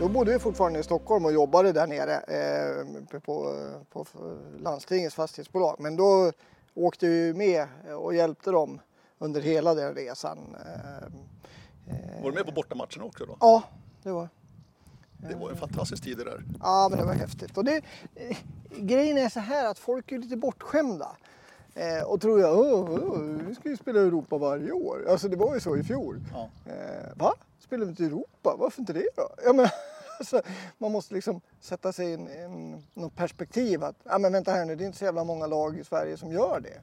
då bodde vi fortfarande i Stockholm och jobbade där nere eh, på, på landstingets fastighetsbolag. Men då åkte vi med och hjälpte dem under hela den resan. Var du med på bortamatchen också då? Ja, det var det var en fantastisk tid det där. Ja, men det var häftigt. Och det, eh, grejen är så här att folk är lite bortskämda. Eh, och tror jag, oh, oh, vi ska ju spela Europa varje år. Alltså det var ju så i fjol. Ja. Eh, va? Spelar vi inte Europa? Varför inte det då? Ja, men, alltså, man måste liksom sätta sig i något perspektiv att, ja men vänta här nu, det är inte så jävla många lag i Sverige som gör det.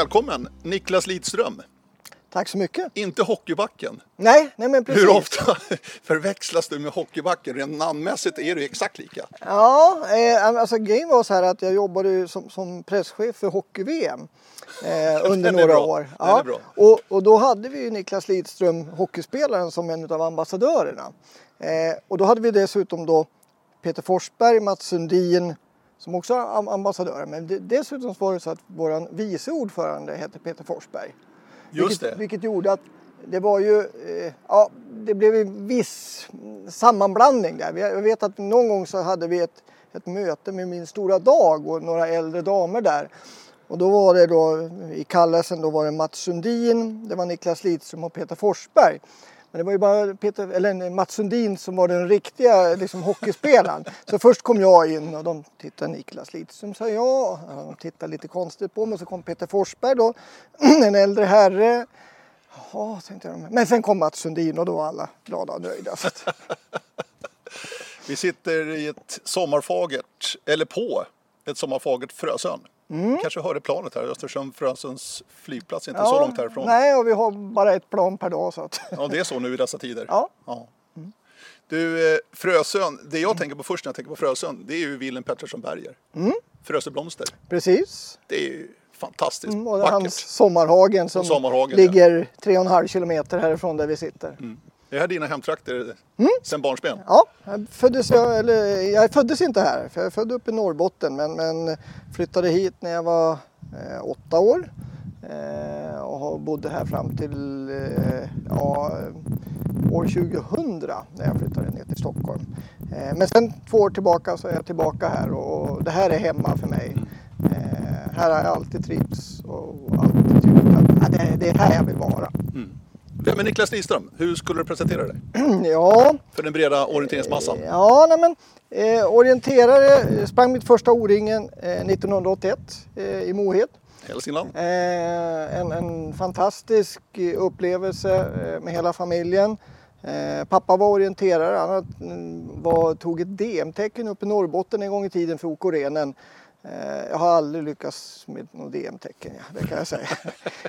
Välkommen Niklas Lidström. Tack så mycket. Inte Hockeybacken. Nej, nej men precis. Hur ofta förväxlas du med Hockeybacken? Rent namnmässigt är du exakt lika. Ja, eh, alltså grejen var så här att jag jobbade som, som presschef för Hockey-VM eh, under några bra. år. Ja, och, och då hade vi Niklas Lidström, hockeyspelaren, som en av ambassadörerna. Eh, och då hade vi dessutom då Peter Forsberg, Mats Sundin, som också är ambassadör. Men dessutom var det så att vår vice ordförande hette Peter Forsberg. Just vilket, det. Vilket gjorde att det var ju, eh, ja, det blev en viss sammanblandning där. Jag vet att någon gång så hade vi ett, ett möte med min stora dag och några äldre damer där. Och då var det då i kallelsen då var det Mats Sundin, det var Niklas Lidström och Peter Forsberg. Men det var ju bara Peter, eller Mats Sundin som var den riktiga liksom, hockeyspelaren. Så först kom jag in och de tittade Niklas Lidström sa ja. De tittade lite konstigt på mig. Så kom Peter Forsberg då, en äldre herre. Jaha, tänkte jag. Men sen kom Mats Sundin och då var alla glada och nöjda. Vi sitter i ett sommarfagert, eller på ett sommarfagert Frösön. Mm. Kanske hörde planet här, Östersund Frösunds flygplats, inte ja, så långt härifrån. Nej, och vi har bara ett plan per dag. Så att... Ja, det är så nu i dessa tider. Ja. ja. Mm. Du, eh, Frösön, det jag tänker på först när jag tänker på Frösön, det är ju Willem Pettersson Berger. Mm. Fröseblomster. Precis. Det är ju fantastiskt mm, och vackert. Hans sommarhagen som sommarhagen, ligger tre och en halv kilometer härifrån där vi sitter. Mm. Det här dina hemtrakter mm. sen barnsben? Ja, jag föddes, jag, eller, jag föddes inte här, för jag är född uppe i Norrbotten men, men flyttade hit när jag var eh, åtta år eh, och bodde här fram till eh, ja, år 2000 när jag flyttade ner till Stockholm. Eh, men sen två år tillbaka så är jag tillbaka här och det här är hemma för mig. Eh, här har jag alltid trivts och alltid tyckt att ja, det, det är här jag vill vara. Mm. Vem är Niklas Lidström? Hur skulle du presentera dig? ja. För den breda orienteringsmassan? Ja, nej men eh, orienterare, sprang mitt första O-ringen eh, 1981 eh, i Mohed. Hälsingland. Eh, en, en, fantastisk upplevelse eh, med hela familjen. Eh, pappa var orienterare, han var, tog ett DM-tecken uppe i Norrbotten en gång i tiden för OK-renen. Eh, Eh, jag har aldrig lyckats med något DM-tecken, ja, det kan jag säga.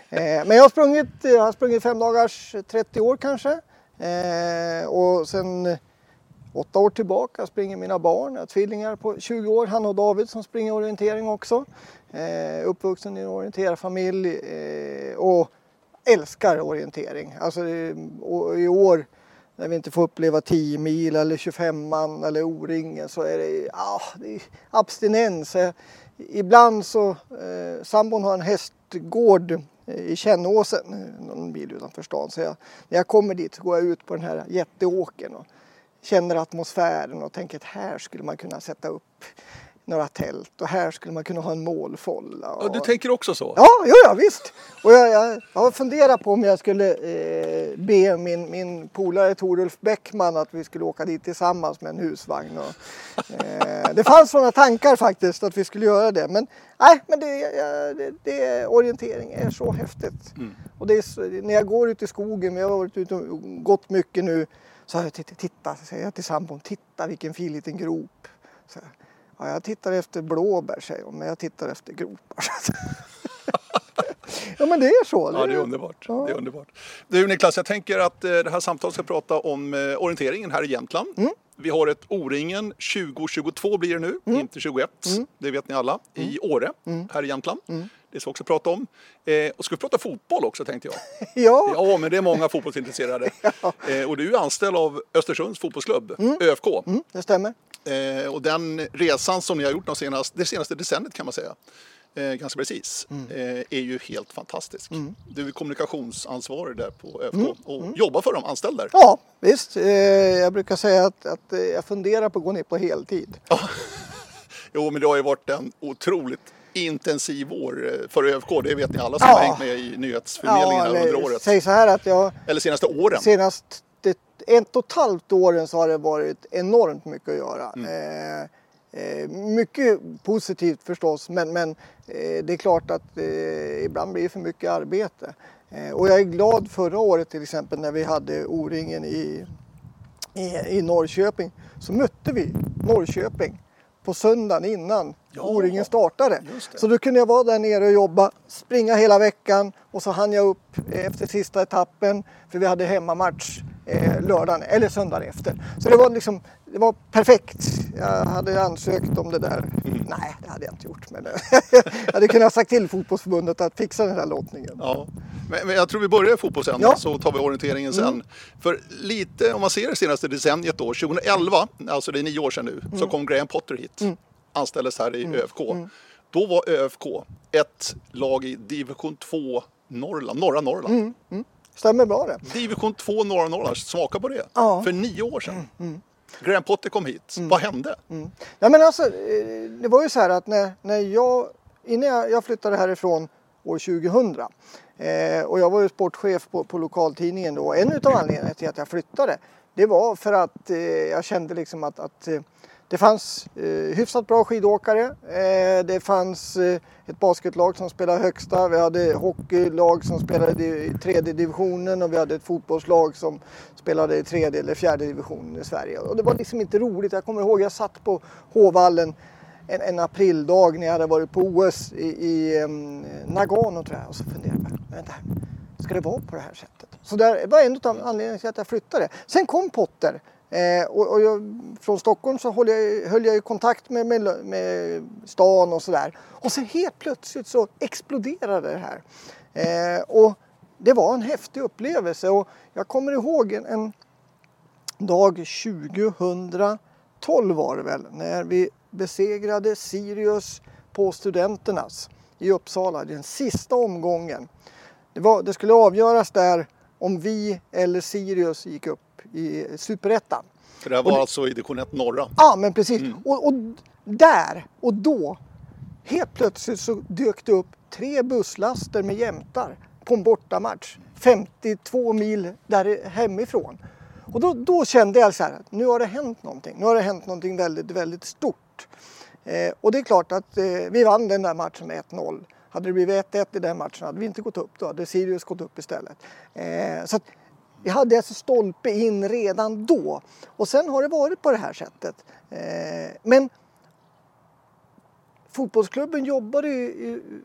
Eh, men jag har sprungit, jag har sprungit fem dagars eh, 30 år kanske. Eh, och sen åtta år tillbaka springer mina barn, jag har tvillingar på 20 år, Hanna och David som springer orientering också. Eh, uppvuxen i en orienterarfamilj och älskar orientering. Alltså i år när vi inte får uppleva 10 mil eller 25 man eller O-ringen så är det, ah, det är abstinens. Eh, ibland så, eh, sambon har en hästgård eh, i Kännåsen, eh, någon bil utanför stan. Så jag, när jag kommer dit så går jag ut på den här jätteåken och känner atmosfären och tänker att här skulle man kunna sätta upp några tält och här skulle man kunna ha en målfålla. Och... Ja, du tänker också så? Ja, jo, ja visst. Och jag, jag, jag har funderat på om jag skulle eh, be min, min polare Torulf Bäckman att vi skulle åka dit tillsammans med en husvagn. Och, eh, det fanns sådana tankar faktiskt att vi skulle göra det. Men, nej, men det, det, det, orientering är så häftigt. Mm. Och det är, när jag går ut i skogen, vi har varit ute och gått mycket nu, så har jag titta, titta säger jag till sambon, titta vilken fin liten grop. Så, Ja, jag tittar efter blåbär säger hon, men jag tittar efter gropar. ja men det är så. Ja, det är underbart. Ja. Det är underbart. Du Niklas, jag tänker att eh, det här samtalet ska prata om eh, orienteringen här i Jämtland. Mm. Vi har ett O-ringen 2022 blir det nu, mm. inte 21. Mm. Det vet ni alla. I mm. Åre, mm. här i Jämtland. Det ska vi också prata om. Eh, och ska vi prata fotboll också tänkte jag. ja. ja, men det är många fotbollsintresserade. ja. eh, och du är anställd av Östersunds fotbollsklubb, mm. ÖFK. Mm, det stämmer. Eh, och den resan som ni har gjort de senaste, det senaste decenniet kan man säga, eh, ganska precis, mm. eh, är ju helt fantastisk. Mm. Du är kommunikationsansvarig där på ÖFK mm. och mm. jobbar för de anställda. Ja, visst. Eh, jag brukar säga att, att eh, jag funderar på att gå ner på heltid. jo, men det har ju varit en otroligt intensiv år eh, för ÖFK. Det vet ni alla som ja. har hängt med i nyhetsförmedlingen ja, under året. Säg så här att jag... Eller senaste åren. Senast ett och ett halvt åren så har det varit enormt mycket att göra. Mm. Eh, eh, mycket positivt förstås men, men eh, det är klart att eh, ibland blir det för mycket arbete. Eh, och jag är glad förra året till exempel när vi hade O-ringen i, i, i Norrköping så mötte vi Norrköping på söndagen innan ja, O-ringen startade. Så då kunde jag vara där nere och jobba, springa hela veckan och så hann jag upp efter sista etappen för vi hade hemmamatch eh, lördagen eller söndagen efter. Så det var liksom, det var perfekt. Jag hade ansökt om det där. Mm. Nej, det hade jag inte gjort. Men jag hade kunnat sagt till fotbollsförbundet att fixa den här lottningen. Ja. Men, men jag tror vi börjar fotboll sen, ja. så tar vi orienteringen sen. Mm. För lite, om man ser det senaste decenniet då, 2011, alltså det är nio år sedan nu, mm. så kom Graham Potter hit. Mm. Anställdes här i mm. ÖFK. Mm. Då var ÖFK ett lag i division 2 Norrland, norra Norrland. Stämmer bra det. Division 2 norra Norrland, smaka på det. Ja. För nio år sedan. Mm. mm. Graham Potter kom hit. Mm. Vad hände? Mm. Ja, men alltså, eh, det var ju så här att när, när jag, innan jag, jag flyttade härifrån år 2000 eh, och jag var ju sportchef på, på lokaltidningen då. En av anledningarna till att jag flyttade det var för att eh, jag kände liksom att, att eh, det fanns eh, hyfsat bra skidåkare. Eh, det fanns eh, ett basketlag som spelade högsta. Vi hade hockeylag som spelade i tredje divisionen och vi hade ett fotbollslag som spelade i tredje eller fjärde divisionen i Sverige. Och det var liksom inte roligt. Jag kommer ihåg jag satt på Håvallen en, en aprildag när jag hade varit på OS i, i um, Nagano tror jag och så funderade jag, vänta, ska det vara på det här sättet? Så det var en av anledningarna till att jag flyttade. Sen kom Potter Eh, och, och jag, från Stockholm så höll jag, höll jag kontakt med, med, med stan och sådär. Och sen helt plötsligt så exploderade det här. Eh, och det var en häftig upplevelse och jag kommer ihåg en, en dag 2012 var det väl när vi besegrade Sirius på Studenternas i Uppsala, den sista omgången. Det, var, det skulle avgöras där om vi eller Sirius gick upp upp i Superettan. För det här var och, alltså i division 1 norra? Ja, men precis. Mm. Och, och, där och då, helt plötsligt så dök det upp tre busslaster med jämtar på en bortamatch. 52 mil där hemifrån. Och då, då kände jag så här, nu har det hänt någonting. Nu har det hänt någonting väldigt, väldigt stort. Eh, och det är klart att eh, vi vann den där matchen med 1-0. Hade det blivit 1-1 i den matchen hade vi inte gått upp. Då hade Sirius gått upp istället. Eh, så att, vi hade alltså stolpe in redan då och sen har det varit på det här sättet. Eh, men fotbollsklubben jobbade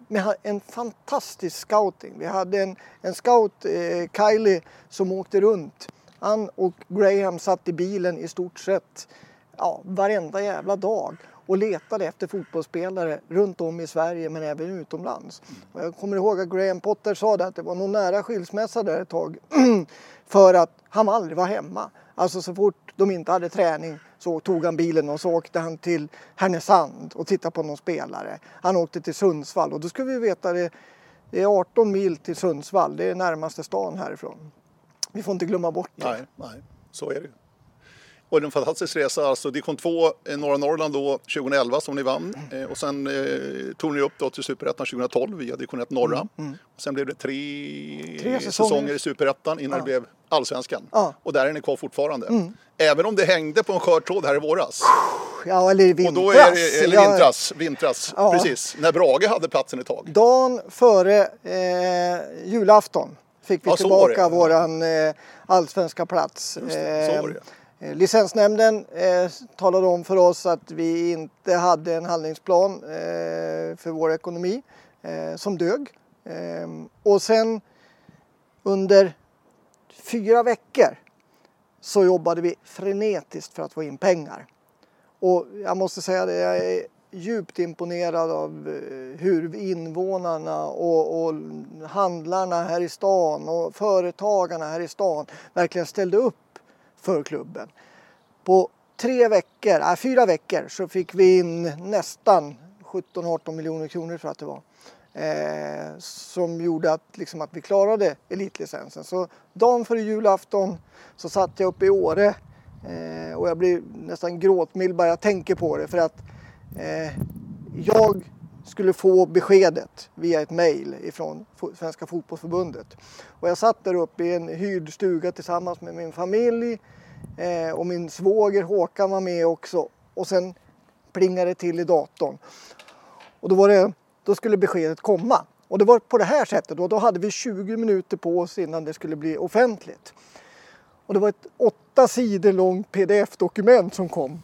med en fantastisk scouting. Vi hade en, en scout, eh, Kylie, som åkte runt. Han och Graham satt i bilen i stort sett ja, varenda jävla dag och letade efter fotbollsspelare runt om i Sverige men även utomlands. Och jag kommer ihåg att Graham Potter sa det att det var nog nära skilsmässa där ett tag för att han aldrig var hemma. Alltså så fort de inte hade träning så tog han bilen och så åkte han till Härnösand och tittade på någon spelare. Han åkte till Sundsvall och då ska vi veta det, det är 18 mil till Sundsvall, det är närmaste stan härifrån. Vi får inte glömma bort det. Nej, nej, så är det ju. Och en fantastisk resa, alltså division 2 norra Norrland då 2011 som ni vann mm. eh, och sen eh, tog ni upp då till Superettan 2012 via division 1 norra. Mm. Mm. Och sen blev det tre, tre säsonger. säsonger i Superettan innan ja. det blev Allsvenskan. Ja. Och där är ni kvar fortfarande. Mm. Även om det hängde på en skör tråd här i våras. Ja, eller i vintras. Och då är det, eller vintras, vintras ja. precis. När Brage hade platsen ett tag. Dagen före eh, julafton fick vi ja, tillbaka våran eh, allsvenska plats. Just det, så var det. Eh, licensnämnden eh, talade om för oss att vi inte hade en handlingsplan eh, för vår ekonomi eh, som dög. Eh, och sen under fyra veckor så jobbade vi frenetiskt för att få in pengar. Och jag måste säga det, jag är djupt imponerad av eh, hur invånarna och, och handlarna här i stan och företagarna här i stan verkligen ställde upp för klubben. På tre veckor, äh, fyra veckor så fick vi in nästan 17-18 miljoner kronor tror jag att det var. Eh, som gjorde att, liksom, att vi klarade elitlicensen. Så dagen före julafton så satt jag uppe i Åre eh, och jag blir nästan gråtmild bara jag tänker på det för att eh, jag skulle få beskedet via ett mejl ifrån Svenska Fotbollförbundet. Och jag satt där uppe i en hyrd stuga tillsammans med min familj eh, och min svåger Håkan var med också. Och sen plingade det till i datorn. Och då, var det, då skulle beskedet komma. Och det var på det här sättet och då hade vi 20 minuter på oss innan det skulle bli offentligt. Och det var ett åtta sidor långt pdf-dokument som kom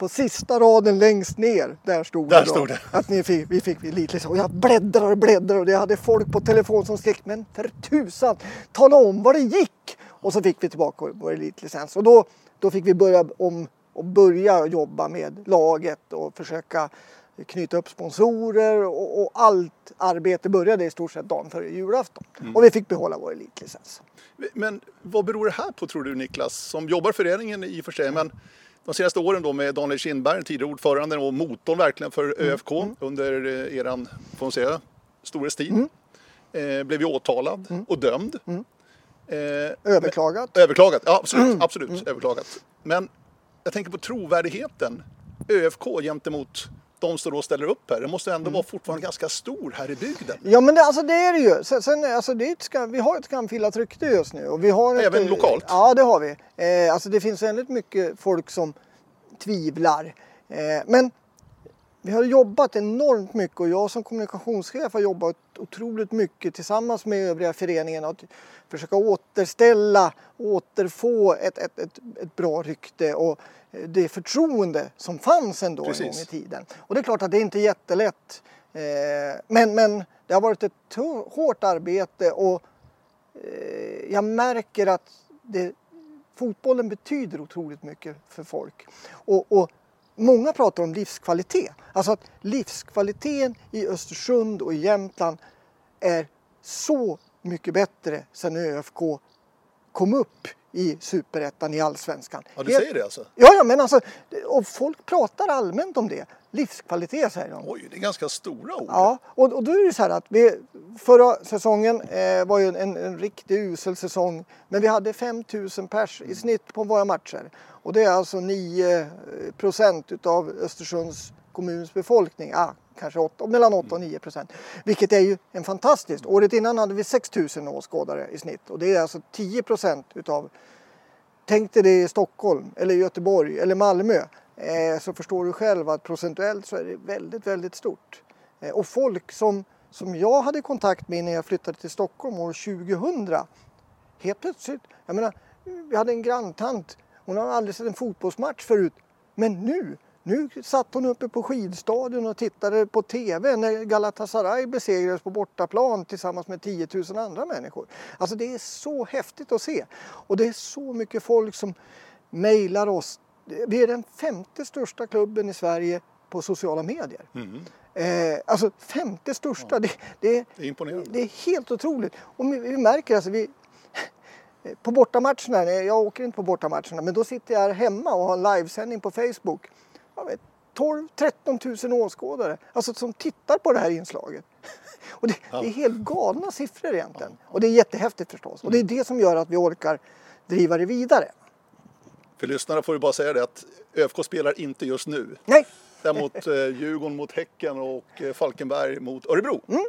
på sista raden längst ner, där stod där det, stod det. att ni fick, vi fick elitlicens. Och jag bläddrade och bläddrade och jag hade folk på telefon som skrek men för tusan, tala om vad det gick! Och så fick vi tillbaka vår elitlicens och då, då fick vi börja om och börja jobba med laget och försöka knyta upp sponsorer och, och allt arbete började i stort sett dagen före julafton. Mm. Och vi fick behålla vår elitlicens. Men vad beror det här på tror du Niklas, som jobbar föreningen i och för sig, men de senaste åren då med Daniel Kindberg, tidigare ordförande och motorn verkligen för mm. ÖFK mm. under eh, eran, får man säga, storhetstid. Mm. Eh, blev ju åtalad mm. och dömd. Mm. Eh, överklagat. Men, överklagat, ja absolut. Mm. absolut överklagat. Men jag tänker på trovärdigheten. ÖFK gentemot de som då ställer upp här. Det måste ändå mm. vara fortfarande ganska stor här i bygden. Ja men det, alltså det är det ju. Sen, sen alltså det är ett vi har ett skamfilat rykte just nu. Och vi har Även ett, lokalt? Ja det har vi. Eh, alltså det finns väldigt mycket folk som tvivlar. Eh, men vi har jobbat enormt mycket och jag som kommunikationschef har jobbat otroligt mycket tillsammans med övriga föreningen att försöka återställa, återfå ett, ett, ett, ett bra rykte och det förtroende som fanns ändå Precis. en gång i tiden. Och det är klart att det inte är jättelätt. Eh, men, men det har varit ett hårt arbete och eh, jag märker att det, fotbollen betyder otroligt mycket för folk. Och, och många pratar om livskvalitet. Alltså att livskvaliteten i Östersund och i Jämtland är så mycket bättre sedan ÖFK kom upp i superettan i allsvenskan. Ja, du säger det alltså? Ja, ja, men alltså, och folk pratar allmänt om det. Livskvalitet säger de. Oj, det är ganska stora ord. Ja, och, och då är det så här att vi, förra säsongen eh, var ju en, en riktigt usel säsong. Men vi hade 5000 pers i snitt på våra matcher. Och det är alltså 9 procent utav Östersunds kommuns befolkning. Ah, kanske 8, mellan 8 och 9 procent. Vilket är ju en fantastiskt. Året innan hade vi 6 000 åskådare i snitt och det är alltså 10 procent utav Tänk dig det i Stockholm eller Göteborg eller Malmö eh, så förstår du själv att procentuellt så är det väldigt, väldigt stort. Eh, och folk som, som jag hade kontakt med när jag flyttade till Stockholm år 2000 helt plötsligt, jag menar, vi hade en granntant, hon har aldrig sett en fotbollsmatch förut, men nu nu satt hon uppe på skidstadion och tittade på TV när Galatasaray besegrades på bortaplan tillsammans med 10 000 andra människor. Alltså det är så häftigt att se. Och det är så mycket folk som mejlar oss. Vi är den femte största klubben i Sverige på sociala medier. Mm. Eh, alltså femte största. Ja. Det, det, det, är imponerande. Det är helt otroligt. Och vi, vi märker alltså, vi, på bortamatcherna, jag åker inte på bortamatcherna, men då sitter jag hemma och har en livesändning på Facebook 12-13 000 åskådare alltså, som tittar på det här inslaget. Och det, ja. det, är helt galna siffror egentligen. Och det är jättehäftigt förstås. Och det är det som gör att vi orkar driva det vidare. För lyssnarna får vi bara säga det att ÖFK spelar inte just nu. Nej. Däremot eh, Djurgården mot Häcken och eh, Falkenberg mot Örebro. Mm.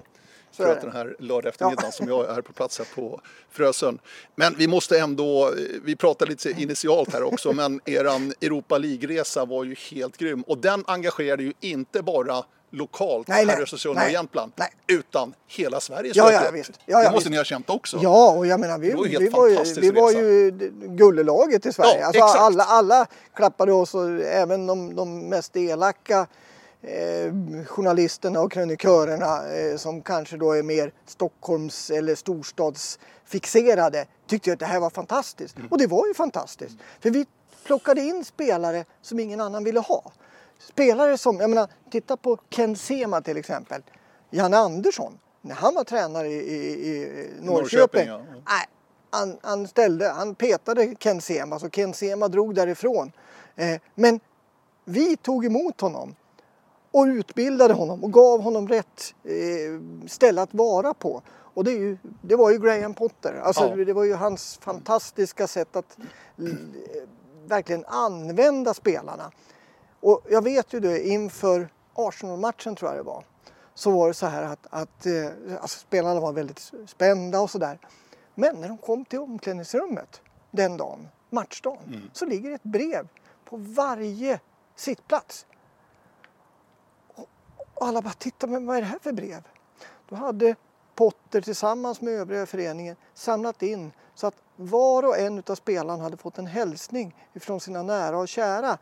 Är den här lördag eftermiddagen ja. som jag är på plats här på Frösön. Men vi måste ändå, vi pratade lite initialt här också, men eran Europa League-resa var ju helt grym. Och den engagerade ju inte bara lokalt nej, här i Östersund och Jämtland, nej. utan hela Sverige ja, ja, visst. Ja, ja, det måste visst. ni ha känt också. Ja, och jag menar, vi, var, vi, var, ju, vi var ju gullelaget i Sverige. Ja, alltså, alla, alla klappade oss, och även de, de mest elaka eh, journalisterna och krönikörerna eh, som kanske då är mer Stockholms eller storstadsfixerade tyckte att det här var fantastiskt. Och det var ju fantastiskt. För vi plockade in spelare som ingen annan ville ha. Spelare som, jag menar, titta på Ken Sema till exempel. Janne Andersson, när han var tränare i, i, i Norrköping. Norrköping, ja. Nej, han, han, ställde, han petade Ken Sema, så Ken Sema drog därifrån. Eh, men vi tog emot honom och utbildade honom och gav honom rätt eh, ställe att vara på. Och det, ju, det var ju Graham Potter. Alltså, Ja. Det var ju hans fantastiska sätt att eh, verkligen använda spelarna. Och jag vet ju det inför Arsenal-matchen tror jag det var. Så var det så här att, att eh, alltså, spelarna var väldigt spända och sådär. Men när de kom till omklädningsrummet den dagen, matchdagen, så ligger ett brev på varje sittplats. Och, alla bara tittar, men vad är det här för brev? Då hade Potter tillsammans med övriga föreningen samlat in så att var och en av spelarna hade fått en hälsning ifrån sina nära och kära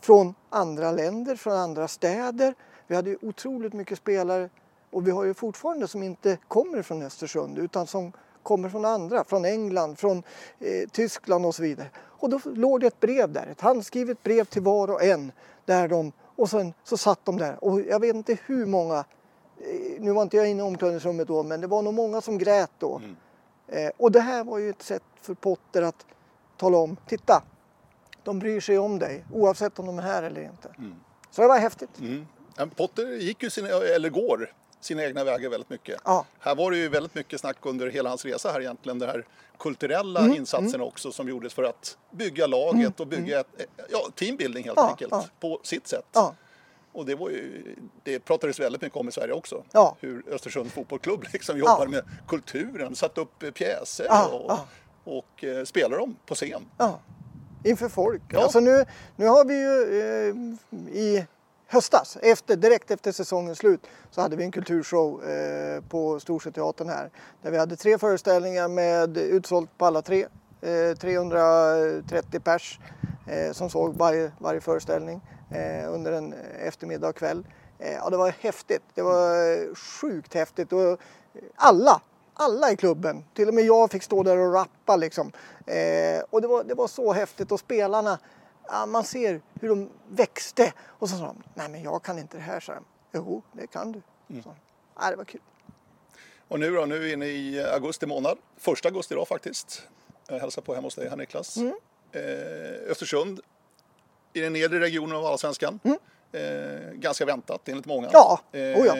från andra länder, från andra städer. Vi hade ju otroligt mycket spelare och vi har ju fortfarande som inte kommer från Östersund utan som kommer från andra, från England, från eh, Tyskland och så vidare. Och då låg det ett brev där, ett handskrivet brev till var och en. Där de, och sen så satt de där och jag vet inte hur många, eh, nu var inte jag inne i omklädningsrummet då, men det var nog många som grät då. Eh, och det här var ju ett sätt för Potter att tala om, titta, de bryr sig om dig oavsett om de är här eller inte. Så det var häftigt. Mm. Potter gick ju sina, eller går sina egna vägar väldigt mycket. Ja. Här var det ju väldigt mycket snack under hela hans resa här egentligen. Den här kulturella Mm, insatsen också som gjordes för att bygga laget och bygga ett, ja, teambuilding helt Ja, enkelt ja. på sitt sätt. Och det, var ju, det pratades väldigt mycket om i Sverige också. Ja. Hur Östersunds fotbollsklubb liksom jobbar Ja. med kulturen, satt upp pjäser Ja, och, och eh, spelar dem på scen. Inför folk. Ja. Alltså nu, nu har vi ju eh, i höstas, efter, direkt efter säsongens slut, så hade vi en kulturshow eh, på Storsjöteatern här. Där vi hade tre föreställningar med utsålt på alla tre. Eh, 330 pers eh, som såg varje, varje föreställning eh, under en eftermiddag och kväll. Eh, ja, det var häftigt. Det var eh, sjukt häftigt. Och eh, alla alla i klubben. Till och med jag fick stå där och rappa liksom. Eh, och det var, det var så häftigt och spelarna, man ser hur de växte. Och så sa de, nej men jag kan inte det här, så Jo, det kan du. Så, ja, det var kul. Och nu då, nu är vi inne i augusti månad. Första augusti idag faktiskt. Jag hälsar på hemma hos dig här Niklas. Mm. Eh, Östersund i den nedre regionen av Allsvenskan. Eh, ganska väntat enligt många. Mm. Ja, eh, oh ja.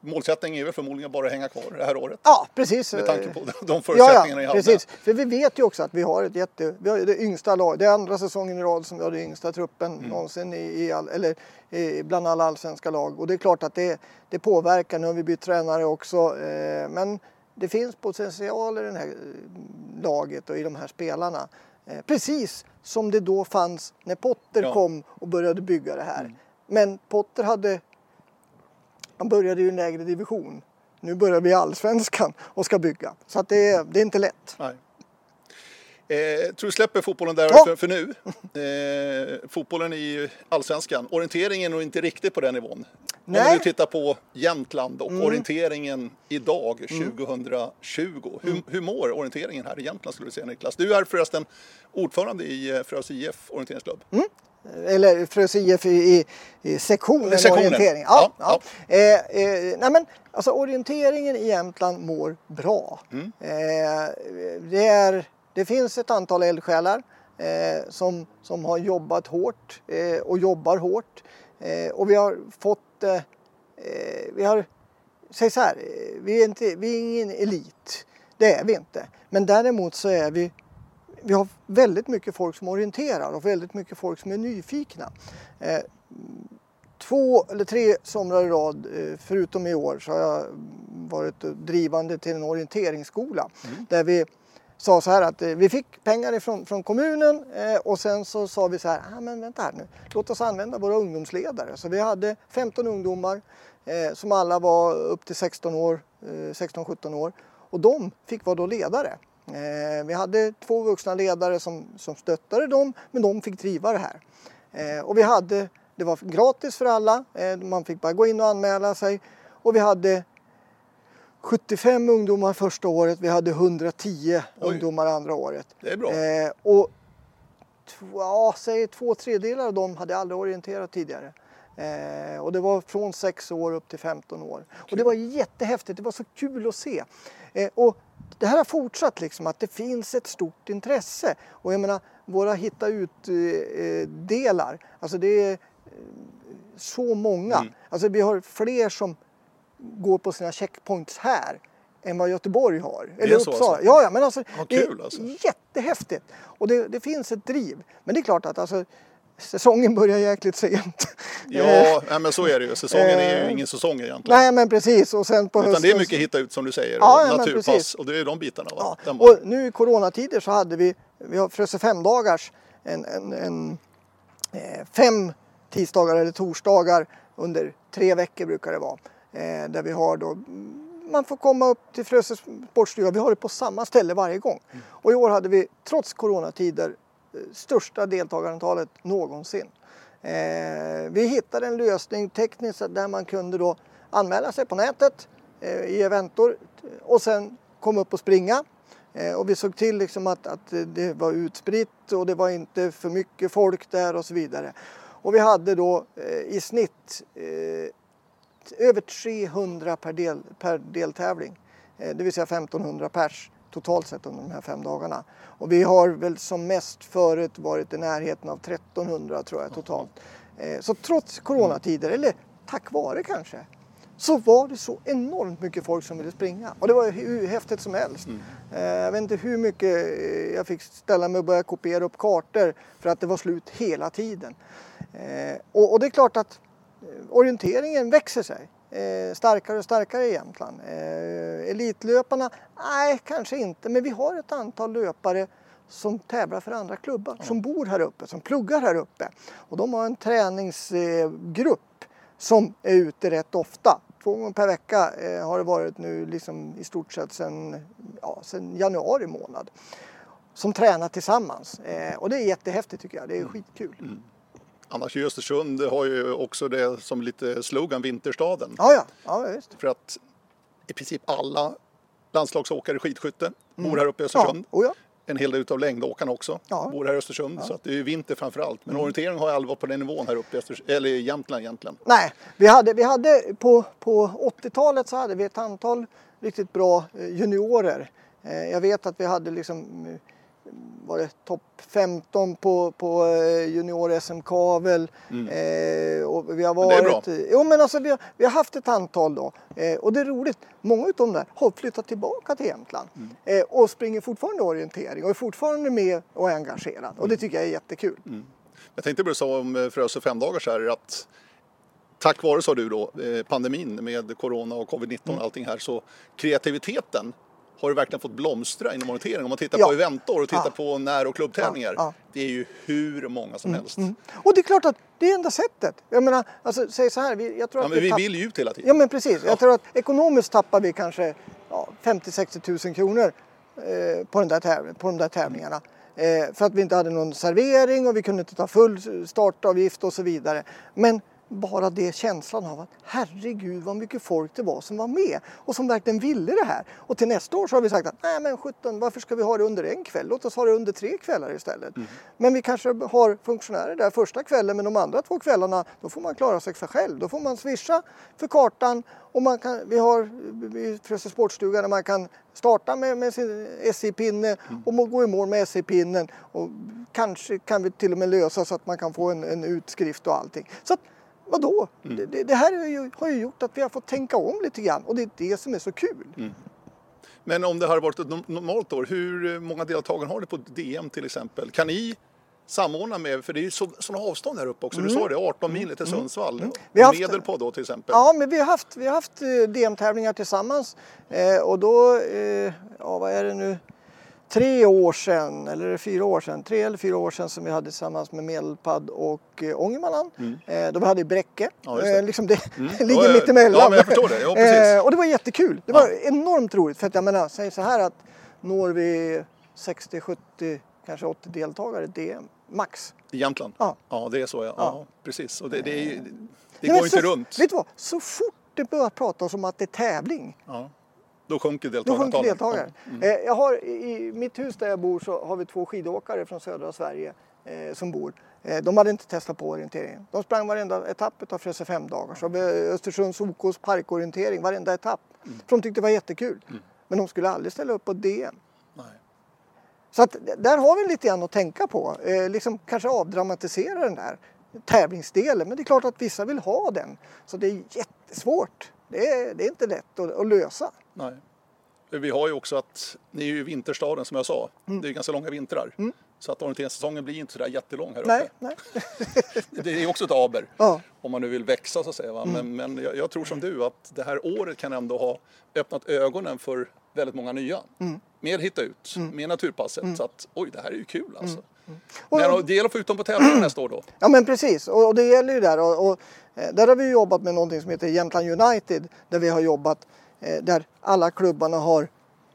Målsättningen är väl förmodligen bara att hänga kvar det här året. Ja, precis. Med tanke på de Ja, förutsättningarna ja, hade. precis. För vi vet ju också att vi har ett jätte, vi har det yngsta laget. Det är andra säsongen i rad som vi har den yngsta truppen någonsin i, i all, eller i, bland alla allsvenska lag. Och det är klart att det, det påverkar. Nu har vi bytt tränare också. Eh, men det finns potential i det här eh, laget och i de här spelarna. Eh, precis som det då fanns när Potter Ja. kom och började bygga det här. Men Potter hade han började ju i en lägre division. Nu börjar vi i allsvenskan och ska bygga. Så att det, är, det är inte lätt. Nej. Eh, tror du släpper fotbollen där Ja. för, för nu? Eh, fotbollen i allsvenskan. Orienteringen är nog inte riktigt på den nivån. Om Nej. Mm. du tittar på Jämtland och orienteringen idag 2020. Hur, hur mår orienteringen här i Jämtland skulle du säga Niklas? Du är förresten ordförande i eh, Frös IF orienteringsklubb. Mm. Eller Frös IF i, i, i sektionen, Sektionen. orientering. Ja, Ja, ja. Eh, eh, nej men, alltså, orienteringen i Jämtland mår bra. Mm. Eh, det, är, det finns ett antal eldsjälar eh, som, som har jobbat hårt eh, och jobbar hårt. Eh, och vi har fått... Vi har, säg så här, vi är, inte, vi är ingen elit. Det är vi inte. Men däremot så är vi vi har väldigt mycket folk som orienterar och väldigt mycket folk som är nyfikna. Eh, två eller tre somrar i rad, eh, förutom i år, så har jag varit drivande till en orienteringsskola. Där vi sa så här att eh, vi fick pengar ifrån, från kommunen och sen så sa vi så här, ah, men vänta här nu, låt oss använda våra ungdomsledare. Så vi hade 15 ungdomar som alla var upp till 16 år, eh, 16-17 år och de fick vara då ledare. Eh, vi hade två vuxna ledare som, som stöttade dem men de fick driva det här. Eh, och vi hade Det var gratis för alla. Eh, man fick bara gå in och anmäla sig. Och vi hade 75 ungdomar första året. Vi hade 110 Oj. ungdomar andra året. Det är bra. Och ja, säg två tredjedelar av dem hade aldrig orienterat tidigare. Eh, och det var från 6 år upp till 15 år. Och det var jättehäftigt, det var så kul att se. Eh, och det här har fortsatt liksom, att det finns ett stort intresse. Och jag menar, våra hitta ut-delar, alltså det är eh, så många. Mm. Alltså vi har fler som går på sina checkpoints här än vad Göteborg har. är så Uppsala. alltså? Ja, ja, men alltså, det är alltså. jättehäftigt. Och det, det finns ett driv. Men det är klart att alltså, säsongen börjar jäkligt sent. Eh, Ja, nej, men så är det ju. Säsongen är ju Eh, ingen säsong egentligen. Nej, men precis. Och sen på Utan hösten... det är mycket hitta ut som du säger. Ja, och naturpass och det är de bitarna. Va? Ja. Och nu i coronatider så hade vi, vi har Frösö femdagars, en, en, en, eh, fem tisdagar eller torsdagar under tre veckor brukar det vara. Eh, där vi har då, man får komma upp till Frösö sportstuga, vi har det på samma ställe varje gång. Och i år hade vi trots coronatider eh, största deltagarantalet någonsin. Eh, vi hittade en lösning tekniskt där man kunde då anmäla sig på nätet eh, i eventor och sen komma upp och springa. Eh, och vi såg till liksom att, att det var utspritt och det var inte för mycket folk där och så vidare. Och vi hade då eh, i snitt eh, över 300 per, del, per deltävling. Eh, det vill säga 1500 pers totalt sett under de här fem dagarna. Och vi har väl som mest förut varit i närheten av 1300 tror jag totalt. Eh, så trots coronatider, eller tack vare kanske, så var det så enormt mycket folk som ville springa. Och det var hur häftigt som helst. Eh, Jag vet inte hur mycket eh, jag fick ställa mig och börja kopiera upp kartor för att det var slut hela tiden. Och, det är klart att orienteringen växer sig. Eh, starkare och starkare i Jämtland. Eh, elitlöparna? Nej, kanske inte. Men vi har ett antal löpare som tävlar för andra klubbar, som bor här uppe, som pluggar här uppe. Och de har en träningsgrupp som är ute rätt ofta. Två gånger per vecka eh, har det varit nu liksom i stort sett sedan ja, januari månad. Som tränar tillsammans. Eh, och det är jättehäftigt tycker jag. Det är skitkul. Annars i Östersund har ju också det som lite slogan Vinterstaden. Ja, ja. ja visst. För att i princip alla landslagsåkare i skidskytte bor här uppe i Östersund. Ja, oh ja. En hel del utav längdåkarna också Ja. bor här i Östersund. Så att det är vinter framför allt. Men orientering har aldrig varit på den nivån här uppe i, Östers- eller i Jämtland egentligen. Nej, vi hade, vi hade på, på 80-talet så hade vi ett antal riktigt bra eh, juniorer. Eh, Jag vet att vi hade liksom eh, var det topp 15 på, på eh, junior-SM Kavel. Eh, och vi har Mm. det är bra. Jo men alltså vi har, vi har haft ett antal då. Eh, och det är roligt, många utav dem där har flyttat tillbaka till Jämtland. Mm. Eh, och springer fortfarande orientering och är fortfarande med och är engagerad. Och det Mm. tycker jag är jättekul. Jag tänkte bara säga om eh, Frösö fem dagar så här att tack vare, sa du då, eh, pandemin med corona och covid-19 Mm. och allting här så kreativiteten har ju verkligen fått blomstra inom orientering. Om man tittar Ja. på eventor och tittar Ja. på när och klubbtävlingar. Ja. Det är ju hur många som helst. Och det är klart att det är enda sättet. Jag menar, alltså, säg så här, vi, jag tror att vi tapp- vill ju ut hela tiden. Ja men precis. Ja. Jag tror att ekonomiskt tappar vi kanske ja, 50-60 tusen kronor eh, på, den där på de där tävlingarna. Eh, för att vi inte hade någon servering och vi kunde inte ta full startavgift och så vidare. Men bara det känslan av att herregud vad mycket folk det var som var med och som verkligen ville det här. Och till nästa år så har vi sagt att nej men 17, varför ska vi ha det under en kväll? Låt oss ha det under tre kvällar istället. Men vi kanske har funktionärer där första kvällen men de andra två kvällarna då får man klara sig för själv. Då får man swisha för kartan och man kan, vi har Frösö sportstuga där man kan starta med, med sin SI-pinne och må- gå i mål med SI-pinnen. Och kanske kan vi till och med lösa så att man kan få en, en utskrift och allting. Så att, vadå? Det, det, det här är ju, har ju gjort att vi har fått tänka om lite grann och det är det som är så kul. Men om det har varit ett no- normalt år, hur många deltagare har det på DM till exempel? Kan ni samordna med, för det är ju så, sådana avstånd här uppe också. Du sa det, 18 mil till Sundsvall. Mm. Vi har haft- Medel på då till exempel. Ja, men vi har haft, vi har haft eh, DM-tävlingar tillsammans eh, och då, eh, ja vad är det nu, tre år sedan, eller är det fyra år sedan, tre eller fyra år sedan som vi hade tillsammans med Medelpad och eh, Ångermanland. Eh, då vi hade i Bräcke. Mm. Ja, det. Eh, liksom det Mm. ligger Ja, ja. mittemellan. Ja, men jag förstår det. Ja, precis. eh, och det var jättekul. Det var enormt roligt för att jag menar, säg så här att når vi 60, 70, kanske 80 deltagare DM, max. I Jämtland? Ja. ja, det är så ja. ja. precis. Och det, det, är, det går men inte så, runt. Vet du vad? Så fort det börjar pratas om att det är tävling, Ja. Då sjunker då deltagartalen. sjunker deltagare. Mm. Eh, Jag har, I mitt hus där jag bor så har vi två skidåkare från södra Sverige eh, som bor. Eh, de hade inte testat på orienteringen. De sprang varenda etapp av Frösö fem dagar. Så Östersunds OKs parkorientering, varenda etapp. Mm. För de tyckte det var jättekul. Men de skulle aldrig ställa upp på DM. Nej. Så att där har vi lite grann att tänka på. Eh, liksom kanske avdramatisera den där tävlingsdelen. Men det är klart att vissa vill ha den. Så det är jättesvårt. Det är, det är inte lätt att, att lösa. Nej. Vi har ju också att, ni är ju vinterstaden som jag sa. Mm. Det är ganska långa vintrar. Så att orienteringssäsongen blir inte sådär jättelång här Nej, uppe. nej. Det är också ett aber. Ja. Mm. Om man nu vill växa så att säga. Va? Men, men jag, jag tror som du att det här året kan ändå ha öppnat ögonen för väldigt många nya. Mm. Med Hitta ut, med Naturpasset. Så att oj, det här är ju kul alltså. Mm. Och- Men det gäller att få ut dem på tävlingar nästa år då. Ja men precis och, och det gäller ju där och, och där har vi jobbat med någonting som heter Jämtland United där vi har jobbat eh, där alla klubbarna har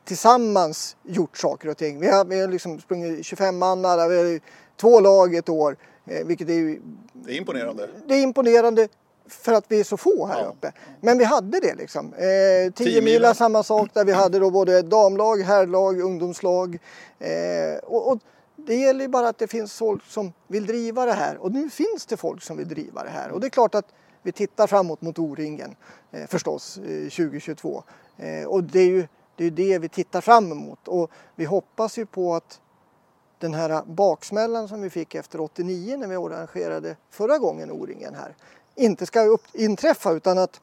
tillsammans gjort saker och ting. Vi har, vi har liksom sprungit 25 mannar, vi har två lag ett år eh, vilket är Det är imponerande. det är imponerande för att vi är så få här Ja. uppe. Men vi hade det liksom. Eh, 10 Tio mila samma sak där vi hade då både damlag, herrlag, ungdomslag. Eh, och, och det gäller ju bara att det finns folk som vill driva det här. Och nu finns det folk som vill driva det här. Och det är klart att vi tittar framåt mot O-ringen eh, förstås eh, 2022. Eh, och det är ju det, är det vi tittar fram emot. Och vi hoppas ju på att den här baksmällan som vi fick efter 89 när vi arrangerade förra gången O-ringen här inte ska upp, inträffa utan att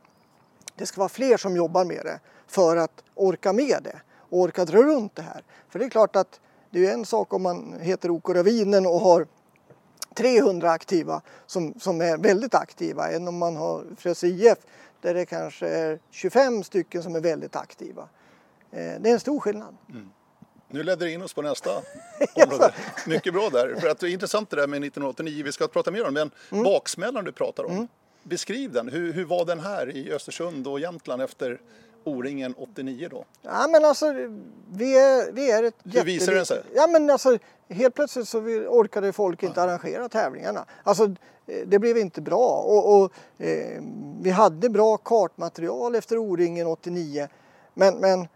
det ska vara fler som jobbar med det för att orka med det och orka dra runt det här. För det är klart att det är ju en sak om man heter OK Ravinen och har 300 aktiva som, som är väldigt aktiva än om man har Frösö IF där det kanske är 25 stycken som är väldigt aktiva. Eh, Det är en stor skillnad. Nu ledde det in oss på nästa område. Mycket bra där. För att det är intressant det där med 1989. Vi ska prata mer om den. Mm. Baksmällan du pratar om. Beskriv den. Hur, hur var den här i Östersund och Jämtland efter O-ringen 89 då? Ja men alltså vi är, vi är ett Hur visar den sig? Ja men alltså helt plötsligt så orkade folk inte arrangera tävlingarna. Alltså eh, det blev inte bra och, och eh, vi hade bra kartmaterial efter O-ringen 89 men, men eh,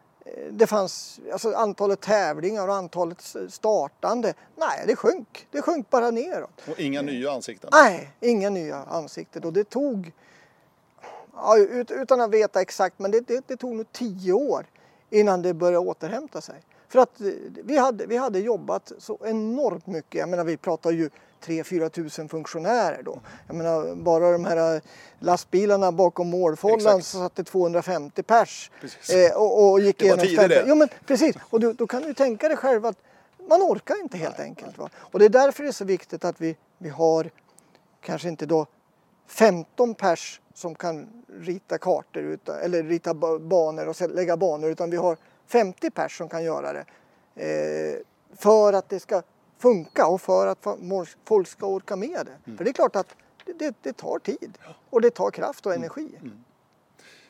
det fanns, alltså antalet tävlingar och antalet startande, nej det sjönk. Det sjönk bara neråt. Och inga nya ansikten. Nej, inga nya ansikten och det tog, ja, ut, utan att veta exakt, men det, det, det tog nog tio år innan det började återhämta sig. För att eh, vi hade, vi hade jobbat så enormt mycket, jag menar vi pratar ju 3-4 tusen funktionärer då. Jag menar bara de här eh, lastbilarna bakom målfållan så satt det 250 pers. Eh, och, och gick Det var tider det. Jo men precis, och du, då kan du tänka dig själv att man orkar inte helt enkelt. Va? Och det är därför det är så viktigt att vi, vi har kanske inte då 15 pers som kan rita kartor utan, eller rita ba- banor och lägga banor utan vi har 50 pers som kan göra det. Eh, för att det ska funka och för att folk ska orka med det. För det är klart att det, det, tar tid och det tar kraft och energi.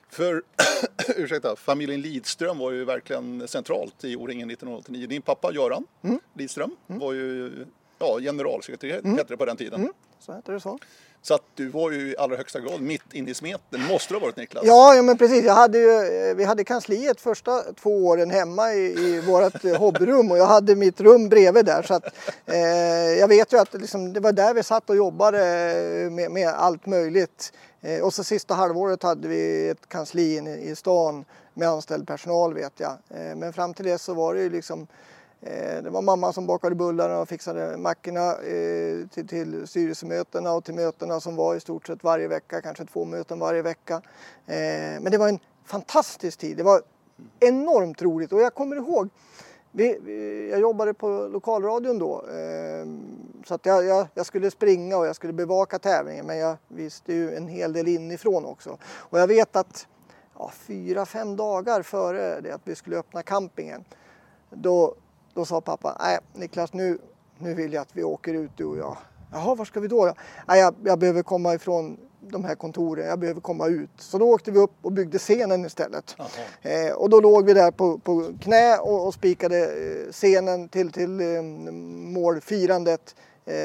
För, ursäkta, familjen Lidström var ju verkligen centralt i O-ringen 1989. Din pappa Göran Mm. Lidström var ju ja, generalsekreterare hette det på den tiden. Så heter det så. Så att du var ju i allra högsta grad mitt inne i smeten. Måste du ha varit Niklas? Ja, ja men precis. Jag hade ju, eh, vi hade kansliet första två åren hemma i, i vårt eh, hobbyrum och jag hade mitt rum bredvid där. Så att, eh, jag vet ju att liksom, det var där vi satt och jobbade eh, med, med allt möjligt. Eh, och så sista halvåret hade vi ett kansli inne i stan med anställd personal vet jag. Eh, men fram till det så var det ju liksom Eh, det var mamma som bakade bullarna och fixade mackorna eh, till, till styrelsemötena och till mötena som var i stort sett varje vecka, kanske två möten varje vecka. Eh, men det var en fantastisk tid. Det var enormt roligt och jag kommer ihåg vi, vi, jag jobbade på lokalradion då ehm, så att jag, jag, jag skulle springa och jag skulle bevaka tävlingen men jag visste ju en hel del inifrån också. Och jag vet att ja, fyra, fem dagar före det att vi skulle öppna campingen då, då sa pappa, nej Niklas nu, nu vill jag att vi åker ut du och jag. Jaha, var ska vi då? Nej, jag, jag behöver komma ifrån de här kontoren, jag behöver komma ut. Så då åkte vi upp och byggde scenen istället. Eh, och då låg vi där på, på knä och, och spikade eh, scenen till, till eh, målfirandet eh,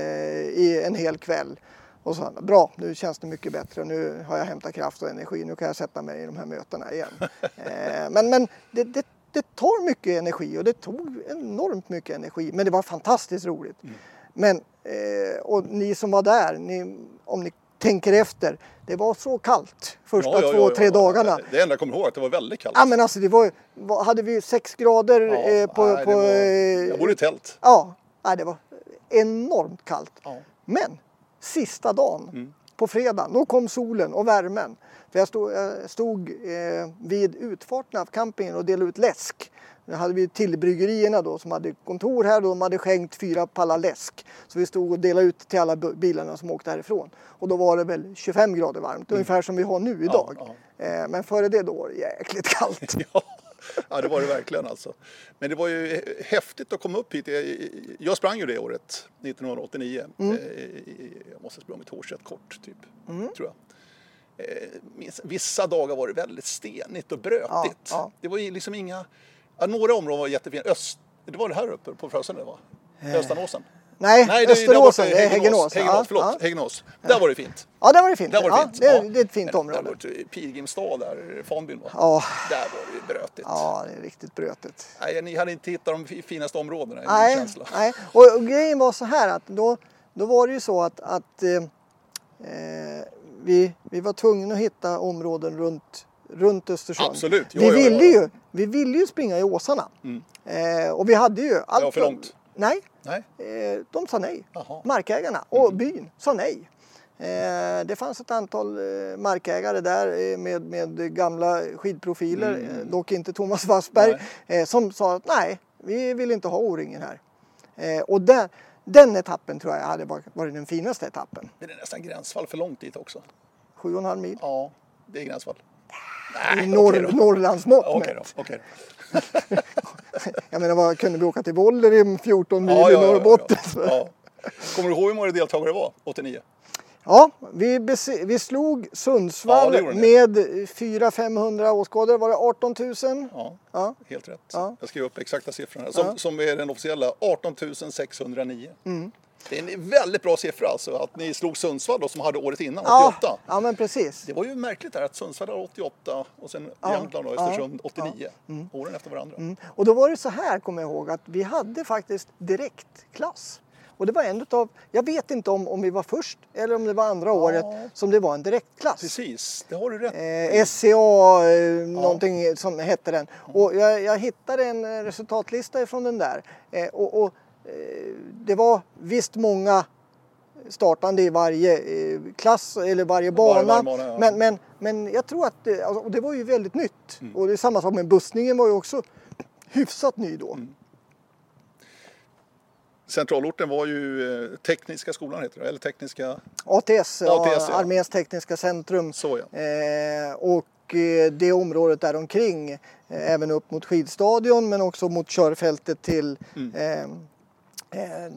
i en hel kväll. Och så bra, nu känns det mycket bättre. Nu har jag hämtat kraft och energi. Nu kan jag sätta mig i de här mötena igen. eh, men men det, det, det tar mycket energi och det tog enormt mycket energi. Men det var fantastiskt roligt. Men, eh, och ni som var där, ni, om ni tänker efter, det var så kallt första Ja, ja, två, ja, tre dagarna. Det enda jag kommer ihåg är att det var väldigt kallt. Ja men alltså det var, hade vi sex grader eh, på... nej, på var, eh, jag bodde i tält. Ja, nej, det var enormt kallt. Men sista dagen, Mm. På fredagen, då kom solen och värmen. För jag stod, jag stod eh, vid utfarten av campingen och delade ut läsk. Då hade vi till bryggerierna då som hade kontor här och de hade skänkt fyra pallar läsk. Så vi stod och delade ut till alla bilarna som åkte härifrån. Och då var det väl 25 grader varmt, ungefär som vi har nu idag. Mm. ja. Eh, men före det då var det jäkligt kallt. Ja. Ja, det var det verkligen alltså. Men det var ju häftigt att komma upp hit. Jag- sprang ju det året, 1989. Mm. Eh, Jag måste ha sprungit hårset kort, typ, tror jag. Eh, Vissa dagar var det väldigt stenigt och brötigt. Ja. Det var ju liksom inga... Några områden var jättefina. Öst, det var det här uppe på Frösön, va? Östanåsen? Nej, Nej, det i det är Häggenås. Häggenås. Förlåt. ja. Häggenås. Där var det fint. Ja, där var det fint. Där var det fint. Det, Ja. det är ett fint område. Där i Pilgrimstad, där Fanbyn var. Ja. Där var det brötigt. Ja, det är riktigt brötigt. Nej, ni hade inte hittat de fi- finaste områdena i min Nej, känsla. nej. Och, och grejen var så här att då, då var det ju så att, att eh, eh, vi, vi var tvungna att hitta områden runt, runt Östersund. Absolut. Ja, vi, ville. Ju, vi ville ju springa i Åsarna. Eh, och vi hade ju... Allt var för långt. Nej, Nej. eh, de sa nej. Jaha. Markägarna och byn sa nej. Eh, det fanns ett antal eh, markägare där med, med gamla skidprofiler, eh, dock inte Thomas Wassberg, som sa att nej, vi vill inte ha O-ringen här. Och där, den etappen tror jag hade varit den finaste etappen. Men det är nästan gränsfall för långt dit också. Sju och en halv mil. Ja, det är gränsfall. Nej, norr, då. Norrlandsmått mätt. då. Jag menar, vad, kunde vi åka till Voller i 14 mil Ja, i ja, ja, ja, Norrbotten? ja. Ja. Kommer du ihåg hur många deltagare det var 89? Ja, vi, vi slog Ja, Sundsvall ni. med 400-500 åskådare. Var det 18 000? Ja, Ja. helt rätt. Ja. Jag skrev upp exakta siffrorna som, Ja. som är den officiella 18 609. Mm. Det är en väldigt bra siffra alltså att ni slog Sundsvall då, som hade året innan, 88. Ja, ja, men precis. Det var ju märkligt där att Sundsvall hade 88 och sen Ja, Jämtland och ja, Östersund 89. Åren efter varandra. Mm. Och då var det så här, kommer jag ihåg, att vi hade faktiskt direktklass. Och det var en utav, jag vet inte om, om vi var först eller om det var andra året som det var en direktklass. Precis, det har du rätt Eh, SCA, eh, någonting som hette den. Och jag, jag hittade en eh, resultatlista från den där. Eh, och, och det var visst många startande i varje eh, klass eller varje bana. varje bana, ja. men, men, men jag tror att det, alltså, det var ju väldigt nytt. Och det är samma sak med bussningen var ju också hyfsat ny då. Centralorten var ju eh, Tekniska skolan heter det, eller Tekniska... ATS, ATS, ja. Arméns tekniska centrum. Så ja. Eh, och eh, det området där omkring, eh, även upp mot skidstadion men också mot körfältet till eh, eh,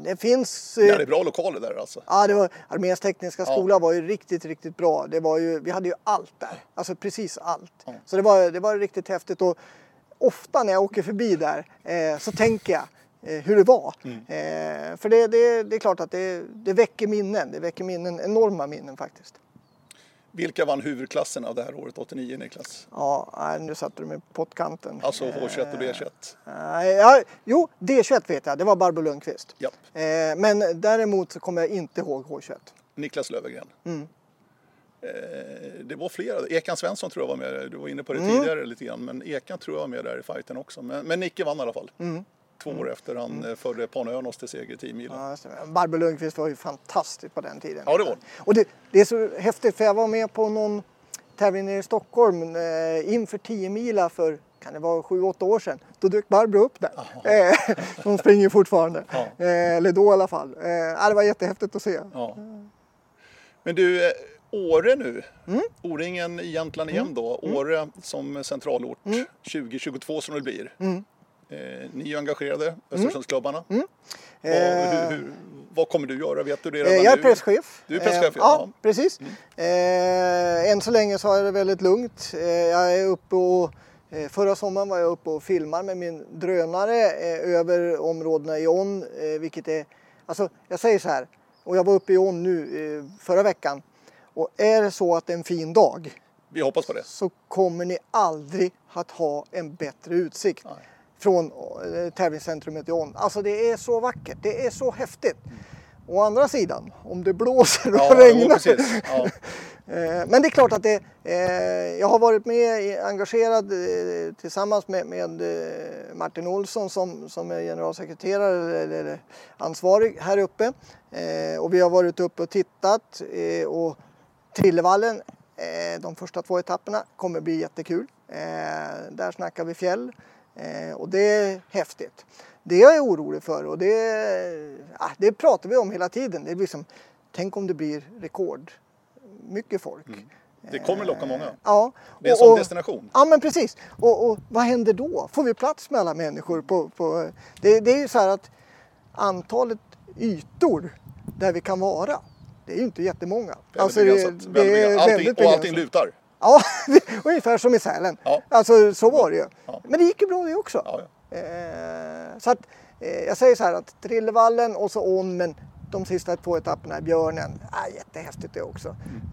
det finns... eh, Ja, det är bra lokaler där alltså. Ja, det var, Arméns tekniska Ja. skola var ju riktigt, riktigt bra. Det var ju, vi hade ju allt där. Alltså precis allt. Så det var, det var riktigt häftigt. Och ofta när jag åker förbi där eh, så tänker jag eh, hur det var. Mm. Eh, för det, det, det är klart att det, det väcker minnen. Det väcker minnen, enorma minnen faktiskt. Vilka vann huvudklasserna det här året, 89 Niklas? Ja, nu satte du mig på pottkanten. Alltså H21 och B21. Nej, ja, jo, D21 vet jag. Det var Barbro Lundqvist. Japp. Eh, men däremot så kommer jag inte ihåg H21. Niklas Löfgren. Mm. Eh, det var flera. Ekan Svensson tror jag var med. Du var inne på det Mm. tidigare lite grann. Men Ekan tror jag var med där i fighten också. Men, men Nicke vann i alla fall. Mm. Två år efter han mm. förde Panönos till seger i 10 milen. Ja. Barbro Lundqvist var ju fantastisk på den tiden. Ja, det var. Och det, det är så häftigt för jag var med på någon tävling i Stockholm eh, inför 10 mila för kan det vara 7-8 år sedan. Då dök Barbro upp där. Eh, hon springer fortfarande. Ja. Eh, eller då i alla fall. Eh, det var jättehäftigt att se. Ja. Men du, eh, Åre nu. Mm. O-ringen i Jämtland igen då. Åre som centralort Mm. 2022 som det blir. Eh, ni är engagerade, Östersundsklubbarna. Mm. Vad, hur, hur, vad kommer du göra? Vet du det Eh, redan Jag är presschef. Du är presschef, Eh, ja. ja. precis. Eh, än så länge så har jag det väldigt lugnt. Eh, jag är uppe och eh, Förra sommaren var jag uppe och filmar med min drönare eh, över områdena i eh, vilket är... Alltså, jag säger så här, och jag var uppe i On nu eh, förra veckan. Och är det så att det är en fin dag Vi hoppas på det. så kommer ni aldrig att ha en bättre utsikt Nej. Från eh, tävlingscentrumet i On. Alltså det är så vackert, det är så häftigt. Å andra sidan, om det blåser och Ja, jo, regnar. precis. Ja. Eh, Men det är klart att det, eh, jag har varit med, engagerad tillsammans med, med Martin Olsson som, som är generalsekreterare eller, ansvarig här uppe. Och vi har varit uppe och tittat och Trillevallen, de första två etapperna kommer bli jättekul. Där snackar vi fjäll eh, och det är häftigt. Det jag är orolig för och det, ah, det pratar vi om hela tiden. Det är liksom, tänk om det blir rekord. Mycket folk. Det kommer locka många. Ja. Det är en sån och- destination. Ja men precis. Och, och vad händer då? Får vi plats med alla människor? På, på, det, det är ju så här att antalet ytor där vi kan vara, det är ju inte jättemånga. Väldigt det, begränsat. det Väldigt är begränsat. Allting, väldigt och allting begränsat. lutar. Ja, ungefär som i Sälen. Ja. Alltså så var det ju. Ja. Men det gick ju bra det också. Ja, ja. Eh, så att, eh, jag säger så här att Trillevallen och så On, men de sista två etapperna Björnen, ah, jättehäftigt det också.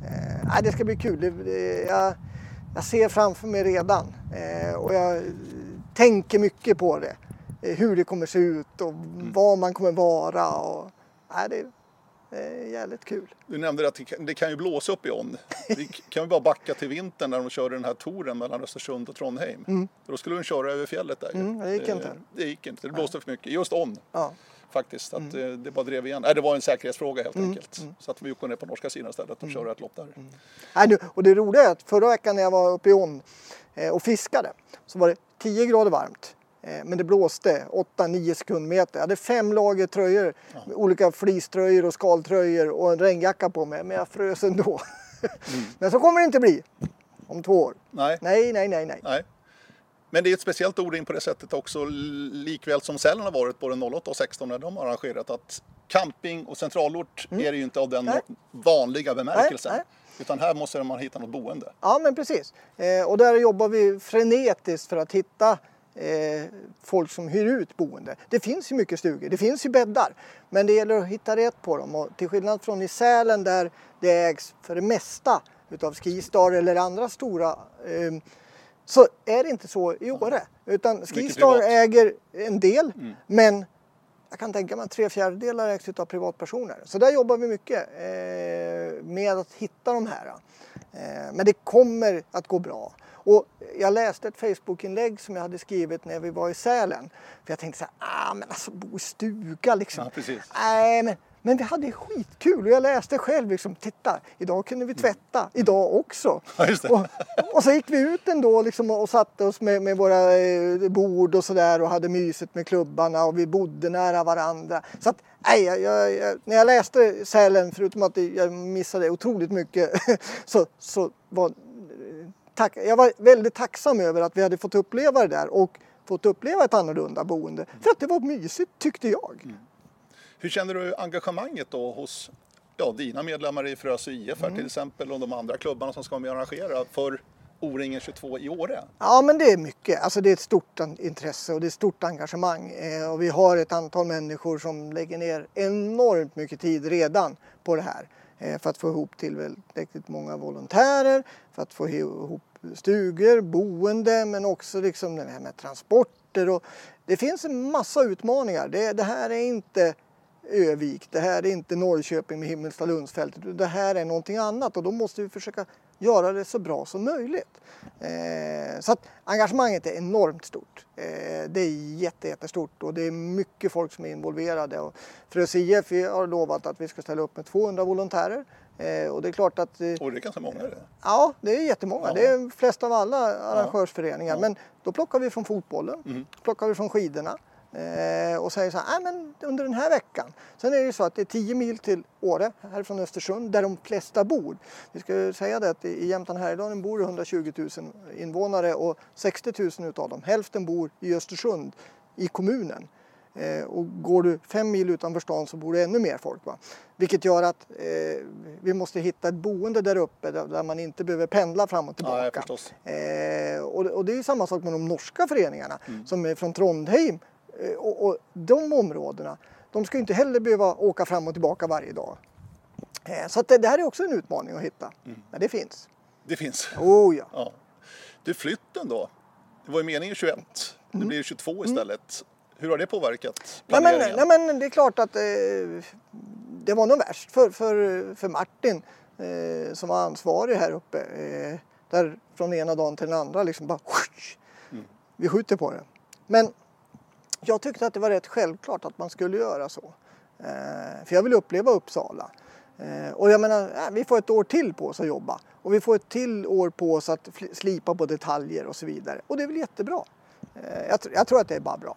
Eh, ah, det ska bli kul. Det, jag, jag ser framför mig redan eh, och jag tänker mycket på det. Eh, hur det kommer se ut och var man kommer vara. Och, ah, det, jävligt kul. Du nämnde att det kan, ju blåsa upp i On. Vi kan ju bara backa till vintern när de körde den här touren mellan Östersund och Trondheim. Då skulle de köra över fjället där. Mm, det gick inte. Det gick inte. Det blåste för mycket. Just On Ja. faktiskt. Mm. Att eh, det bara drev igen. Nej, det var en säkerhetsfråga helt enkelt. Så att vi gick ner på norska sidan istället och Mm. körde ett lopp där. Nej, nu, och det roliga är att förra veckan när jag var uppe i On eh, och fiskade så var det 10 grader varmt. Eh, men det blåste 8-9 sekundmeter. Jag hade fem lager tröjor, med olika fleecetröjor och skaltröjor och en regnjacka på mig. Men jag frös ändå. men så kommer det inte bli om två år. Nej. Nej, nej, nej, nej. Nej. Men det är ett speciellt ord in på det sättet också, likväl som Sälen har varit både 08 och 16 när de har arrangerat att camping och centralort är det ju inte av den Mm. Nej. vanliga bemärkelsen. Nej, Utan här måste man hitta något boende. Ja, men precis. Eh, och där jobbar vi frenetiskt för att hitta eh, folk som hyr ut boende. Det finns ju mycket stugor, det finns ju bäddar. Men det gäller att hitta rätt på dem. Och till skillnad från i Sälen där det ägs för det mesta utav Skistar eller andra stora eh, så är det inte så i Åre. Utan Skistar. Mm. äger en del men jag kan tänka mig att tre fjärdedelar ägs av privatpersoner. Så där jobbar vi mycket eh, med att hitta de här. Eh, men det kommer att gå bra. Och jag läste ett Facebook-inlägg som jag hade skrivit när vi var i Sälen. För jag tänkte så här, ah men alltså bo i stuga liksom. Ja. Nej men, men vi hade skitkul och jag läste själv liksom, titta idag kunde vi tvätta, idag också. Ja. Och, och så gick vi ut ändå liksom och satte oss med, med våra eh, bord och sådär och hade mysigt med klubbarna och vi bodde nära varandra. Så att, nej, jag, jag, när jag läste Sälen, förutom att jag missade otroligt mycket, så, så var tack, jag var väldigt tacksam över att vi hade fått uppleva det där och fått uppleva ett annorlunda boende. För att det var mysigt tyckte jag. Hur känner du engagemanget då hos ja, dina medlemmar i Frösö IF Mm. till exempel och de andra klubbarna som ska vara med och arrangera för O-ringen 22 i Åre? Ja, men det är mycket. Alltså det är ett stort intresse och det är ett stort engagemang. Eh, och vi har ett antal människor som lägger ner enormt mycket tid redan på det här. Eh, för att få ihop tillräckligt många volontärer, för att få ihop stugor, boende, men också liksom det här med transporter. Och det finns en massa utmaningar. Det, det här är inte Övik, det här är inte Norrköping med Himmelstalundsfältet. Det här är någonting annat och då måste vi försöka göra det så bra som möjligt. Eh, så att engagemanget är enormt stort. Eh, det är jätte, jättestort och det är mycket folk som är involverade. Och Frös IF har lovat att vi ska ställa upp med 200 volontärer. Eh, och det är klart att eh, Och det är ganska många det. Ja, det är jättemånga. Ja. Det är flest av alla arrangörsföreningar. Men då plockar vi från fotbollen, Mm. plockar vi från skidorna eh, och säger så här, "Nej, men under den här veckan. Sen är det ju så att det är 10 mil till Åre, härifrån Östersund, där de flesta bor. Vi ska ju säga det att i Jämtland Härjedalen bor det 120 000 invånare och 60 000 utav dem, hälften bor i Östersund, i kommunen. Eh, och går du fem mil utanför stan så bor det ännu mer folk. Va? Vilket gör att eh, vi måste hitta ett boende där uppe där, där man inte behöver pendla fram och tillbaka. Ja, eh, och, och, det är samma sak med de norska föreningarna mm. som är från Trondheim. Eh, och, och, de områdena, de ska inte heller behöva åka fram och tillbaka varje dag. Eh, så det, det, här är också en utmaning att hitta. Mm. Men det finns. Det finns? Oh ja. ja. Du, flytten då? Det var ju meningen 21. Nu mm. blir det 22 mm. istället. Hur har det påverkat planeringen? Nej men, nej, men det är klart att eh, det var nog värst för, för, för Martin eh, som var ansvarig här uppe. Eh, där från ena dagen till den andra liksom bara mm. vi skjuter på det. Men jag tyckte att det var rätt självklart att man skulle göra så. Eh, för jag vill uppleva Uppsala. Eh, och jag menar, äh, vi får ett år till på oss att jobba. Och vi får ett till år på oss att slipa på detaljer och så vidare. Och det är väl jättebra. Eh, jag, jag tror att det är bara bra.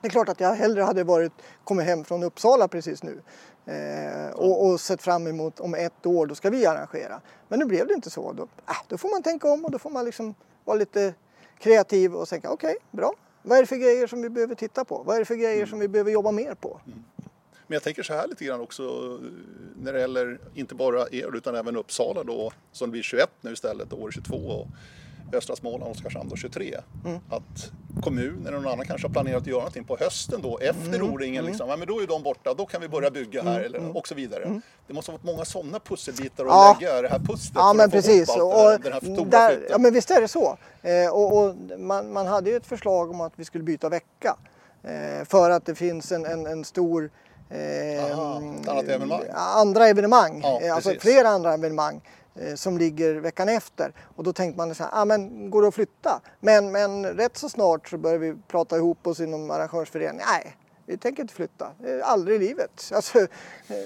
Det är klart att jag hellre hade varit, kommit hem från Uppsala precis nu eh, och, och, sett fram emot om ett år, då ska vi arrangera. Men nu blev det inte så. Då, äh, då får man tänka om och då får man liksom vara lite kreativ och tänka okej, okay, bra. Vad är det för grejer som vi behöver titta på? Vad är det för grejer mm. som vi behöver jobba mer på? Mm. Men jag tänker så här lite grann också när det gäller inte bara er utan även Uppsala då som blir 21 nu istället, år 22 och östra Småland, Oskarshamn då 23. Mm. Att kommunen eller någon annan kanske har planerat att göra någonting på hösten då efter mm. O-ringen. Mm. Liksom. Ja, men då är de borta, då kan vi börja bygga här mm. eller, mm. och så vidare. Det måste ha varit många sådana pusselbitar att ja. lägga det här pusslet ja, men precis. och, här, den här där, Ja men visst är det så. Eh, och, och man, man, hade ju ett förslag om att vi skulle byta vecka. Eh, för att det finns en, en, en stor Eh, Aha, evenemang. andra evenemang, ja, eh, alltså flera andra evenemang som ligger veckan efter. Och då tänkte man så här, ah, men går det att flytta? Men, men rätt så snart så började vi prata ihop oss inom arrangörsföreningen. Nej, vi tänker inte flytta. Aldrig i livet. Alltså, eh,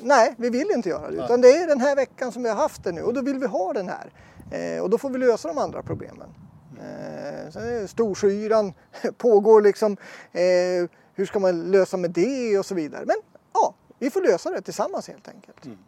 nej, vi vill inte göra det. Utan det är den här veckan som vi har haft det nu och då vill vi ha den här. Eh, och då får vi lösa de andra problemen. Eh, Storskyran pågår liksom. Eh, hur ska man lösa med det och så vidare. Men vi får lösa det tillsammans helt enkelt. Mm.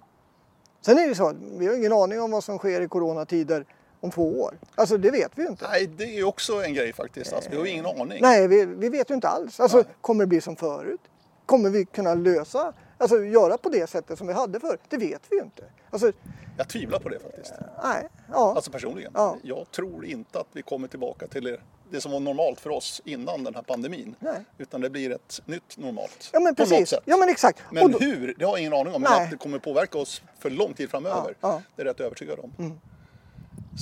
Sen är det så att vi har ingen aning om vad som sker i coronatider om två år. Alltså det vet vi ju inte. Nej, det är också en grej faktiskt. Alltså, vi har ingen aning. Nej, vi, vi vet ju inte alls. Alltså, kommer det bli som förut? Kommer vi kunna lösa, alltså göra på det sättet som vi hade förut? Det vet vi ju inte. Alltså, jag tvivlar på det faktiskt. Nej, ja. Alltså personligen. Ja. Jag tror inte att vi kommer tillbaka till det det som var normalt för oss innan den här pandemin. Nej. Utan det blir ett nytt normalt. Ja men precis. Ja men exakt. Men då... hur, det har jag ingen aning om. Men att det kommer påverka oss för lång tid framöver. Ja, ja. Det är jag rätt övertygad om. Mm.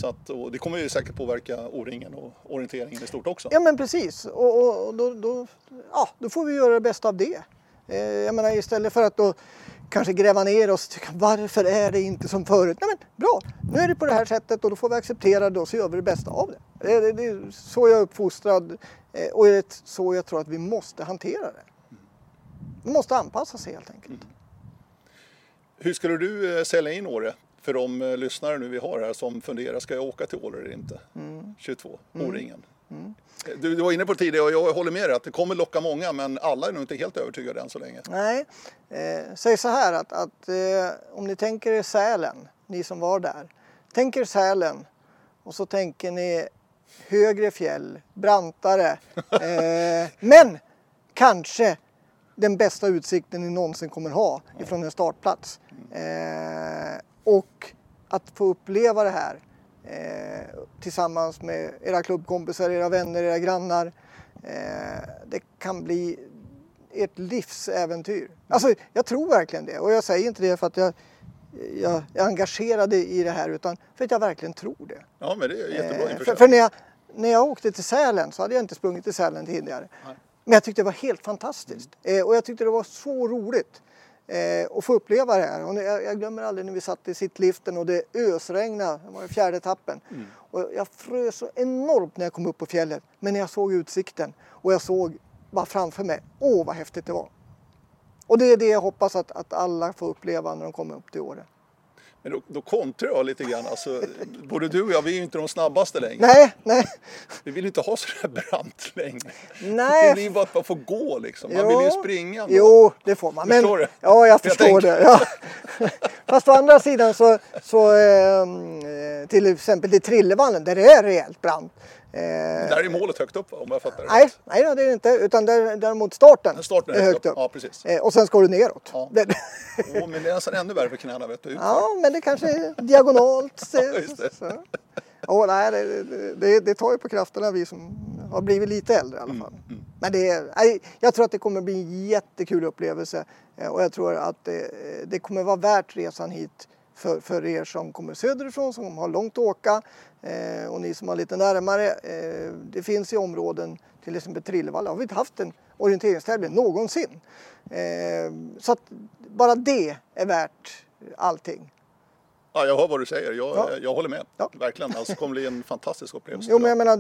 Så att, och det kommer ju säkert påverka O-ringen och orienteringen i stort också. Ja men precis. Och, och, och då, då, ja, då får vi göra det bästa av det. Eh, jag menar istället för att då kanske gräva ner oss. Tycka, varför är det inte som förut? Nej, men bra, nu är det på det här sättet och då får vi acceptera det och så gör vi det bästa av det. Det är, det är så jag är uppfostrad eh, och det är så jag tror att vi måste hantera det. Vi måste anpassa sig helt enkelt. Mm. Hur skulle du eh, sälja in Åre för de eh, lyssnare nu vi har här som funderar, ska jag åka till Åre eller inte? Mm. 22, O-ringen. Mm. Du, du, var inne på det tidigare och jag håller med dig att det kommer locka många men alla är nog inte helt övertygade än så länge. Nej, eh, säg så här att, att eh, om ni tänker er Sälen, ni som var där. Tänk er Sälen och så tänker ni högre fjäll, brantare. Eh, men kanske den bästa utsikten ni någonsin kommer ha ifrån en startplats. Eh, och att få uppleva det här eh, tillsammans med era klubbkompisar, era vänner, era grannar. Eh, det kan bli ett livsäventyr. Alltså, jag tror verkligen det och jag säger inte det för att jag, jag är engagerad i det här utan för att jag verkligen tror det. Ja, men det är jättebra eh, för, för när, jag, när jag åkte till Sälen så hade jag inte sprungit till Sälen tidigare. Nej. Men jag tyckte det var helt fantastiskt mm. eh, och jag tyckte det var så roligt eh, och få uppleva det här. Och jag, jag, glömmer aldrig när vi satt i sittliften och det ösregnade, det var fjärde etappen. Mm. Och jag frös så enormt när jag kom upp på fjället. Men när jag såg utsikten och jag såg bara framför mig, åh vad häftigt det var. Och det är det jag hoppas att, att alla får uppleva när de kommer upp till Åre. Men då, då kontrar jag lite grann. Alltså, både du och jag, vi är ju inte de snabbaste längre. Nej, nej. Vi vill inte ha så där brant längre. Nej. Det blir bara att man får gå liksom. Man jo. vill ju springa. Ändå. Jo, det får man. Men? Ja, jag förstår jag det. Ja. Fast å andra sidan så, så eh, till exempel i Trillevallen där det är rejält brant. Eh, Där är målet högt upp om jag fattar det nej, rätt. nej det är det inte. Utan där, däremot starten, Starten är högt upp. Ja, precis. Eh, och sen ska du neråt. Ja. Åh, men det är nästan ännu värre för knäna vet du. ja, men det kanske är diagonalt. Så, just det. Så. Åh, nej, det, det, det tar ju på krafterna vi som har blivit lite äldre i alla fall. Men det nej, jag tror att det kommer bli en jättekul upplevelse och jag tror att det, det kommer vara värt resan hit för, för er som kommer söderifrån, som har långt att åka eh, och ni som har lite närmare. Eh, det finns i områden, till exempel Trillevalla har vi inte haft en orienteringstävling någonsin. Eh, så att bara det är värt allting. Ja, jag hör vad du säger. Jag, Ja. jag håller med. Ja. Verkligen. Alltså, det kommer bli en fantastisk upplevelse. Jo, men jag. menar,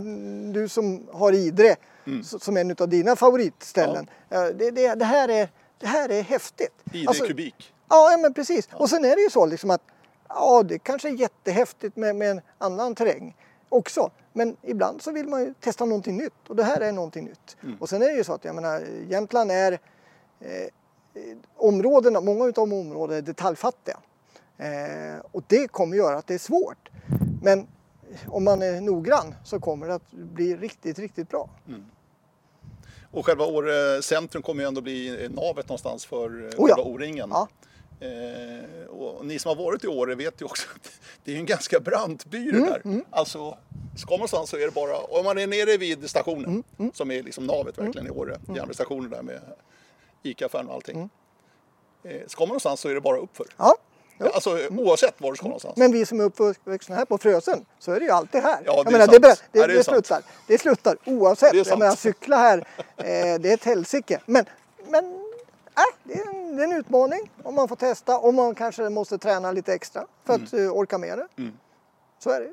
du som har Idre s- som en av dina favoritställen. Eh, Det, det, det, här, är, det här är häftigt. Idre Alltså, kubik. Ja, ja, men precis. Och sen är det ju så liksom att ja, det kanske är jättehäftigt med, med en annan terräng också. Men ibland så vill man ju testa någonting nytt och det här är någonting nytt. Och sen är det ju så att jag menar, Jämtland är eh, områdena, många av områdena är detaljfattiga. Eh, och det kommer göra att det är svårt. Men om man är noggrann så kommer det att bli riktigt, riktigt bra. Och själva Åre centrum kommer ju ändå bli navet någonstans för eh, Oh ja. O-ringen. Ja. Eh, ni som har varit i Åre vet ju också att det är en ganska brant by Mm, det där. Alltså, ska man någonstans så är det bara, om man är nere vid stationen, Mm, som är liksom navet verkligen i Åre, järnvägsstationen där med ICA-affären och allting. Eh, ska man någonstans så är det bara uppför. Ja. Jo. Alltså oavsett var du ska någonstans. Men vi som är uppvuxna här på Frösen så är det ju alltid här. Ja, jag det är menar, det, bör- det, Ja, det är sant. slutar, det slutar oavsett. Det är jag menar, cykla här, eh, det är ett helsike. Men, men äh, det, är en, det är en utmaning om man får testa. Om man kanske måste träna lite extra för att Mm. eh, orka med det. Så är det.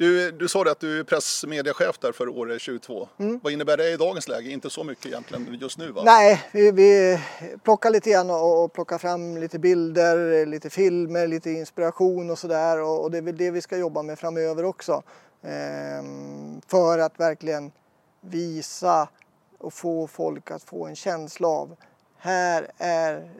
Du, du sa det att du är pressmediachef där för Åre 22. Vad innebär det i dagens läge? Inte så mycket egentligen just nu va? Mm. Nej, vi, vi plockar lite grann och, och plockar fram lite bilder, lite filmer, lite inspiration och sådär. Och, och det är väl det vi ska jobba med framöver också. Ehm, för att verkligen visa och få folk att få en känsla av här är,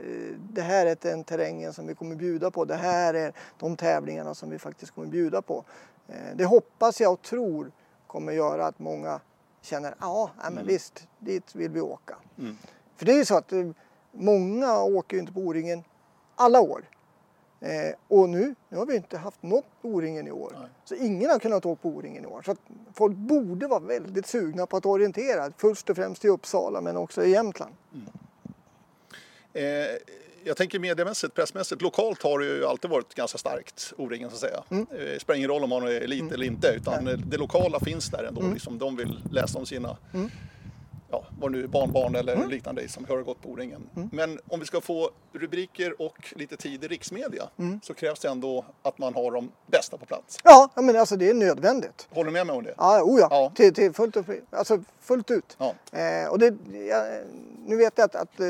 det här är den terrängen som vi kommer bjuda på. Det här är de tävlingarna som vi faktiskt kommer bjuda på. Eh, Det hoppas jag och tror kommer göra att många känner ja, nej, men visst, dit vill vi åka. För det är ju så att eh, många åker ju inte på O-ringen alla år. Eh, och nu, nu har vi inte haft något O-ringen i år. Så ingen har kunnat åka på O-ringen i år. Så folk borde vara väldigt sugna på att orientera. Först och främst i Uppsala men också i Jämtland. Eh, jag tänker mediemässigt, pressmässigt, lokalt har det ju alltid varit ganska starkt, O-ringen så att säga. Mm. Eh, spelar ingen roll om man är elit eller inte, utan eh, det lokala finns där ändå. Mm. Liksom, de vill läsa om sina ja, vad nu barnbarn eller Mm. liknande som har gått på O-ringen. Men om vi ska få rubriker och lite tid i riksmedia Mm. så krävs det ändå att man har de bästa på plats. Ja, men alltså det är nödvändigt. Håller du med mig om det? Ja, oh ja. Ja. Till, till fullt, upp, alltså fullt ut. Ja. Eh, och det, ja, nu vet jag att, att eh,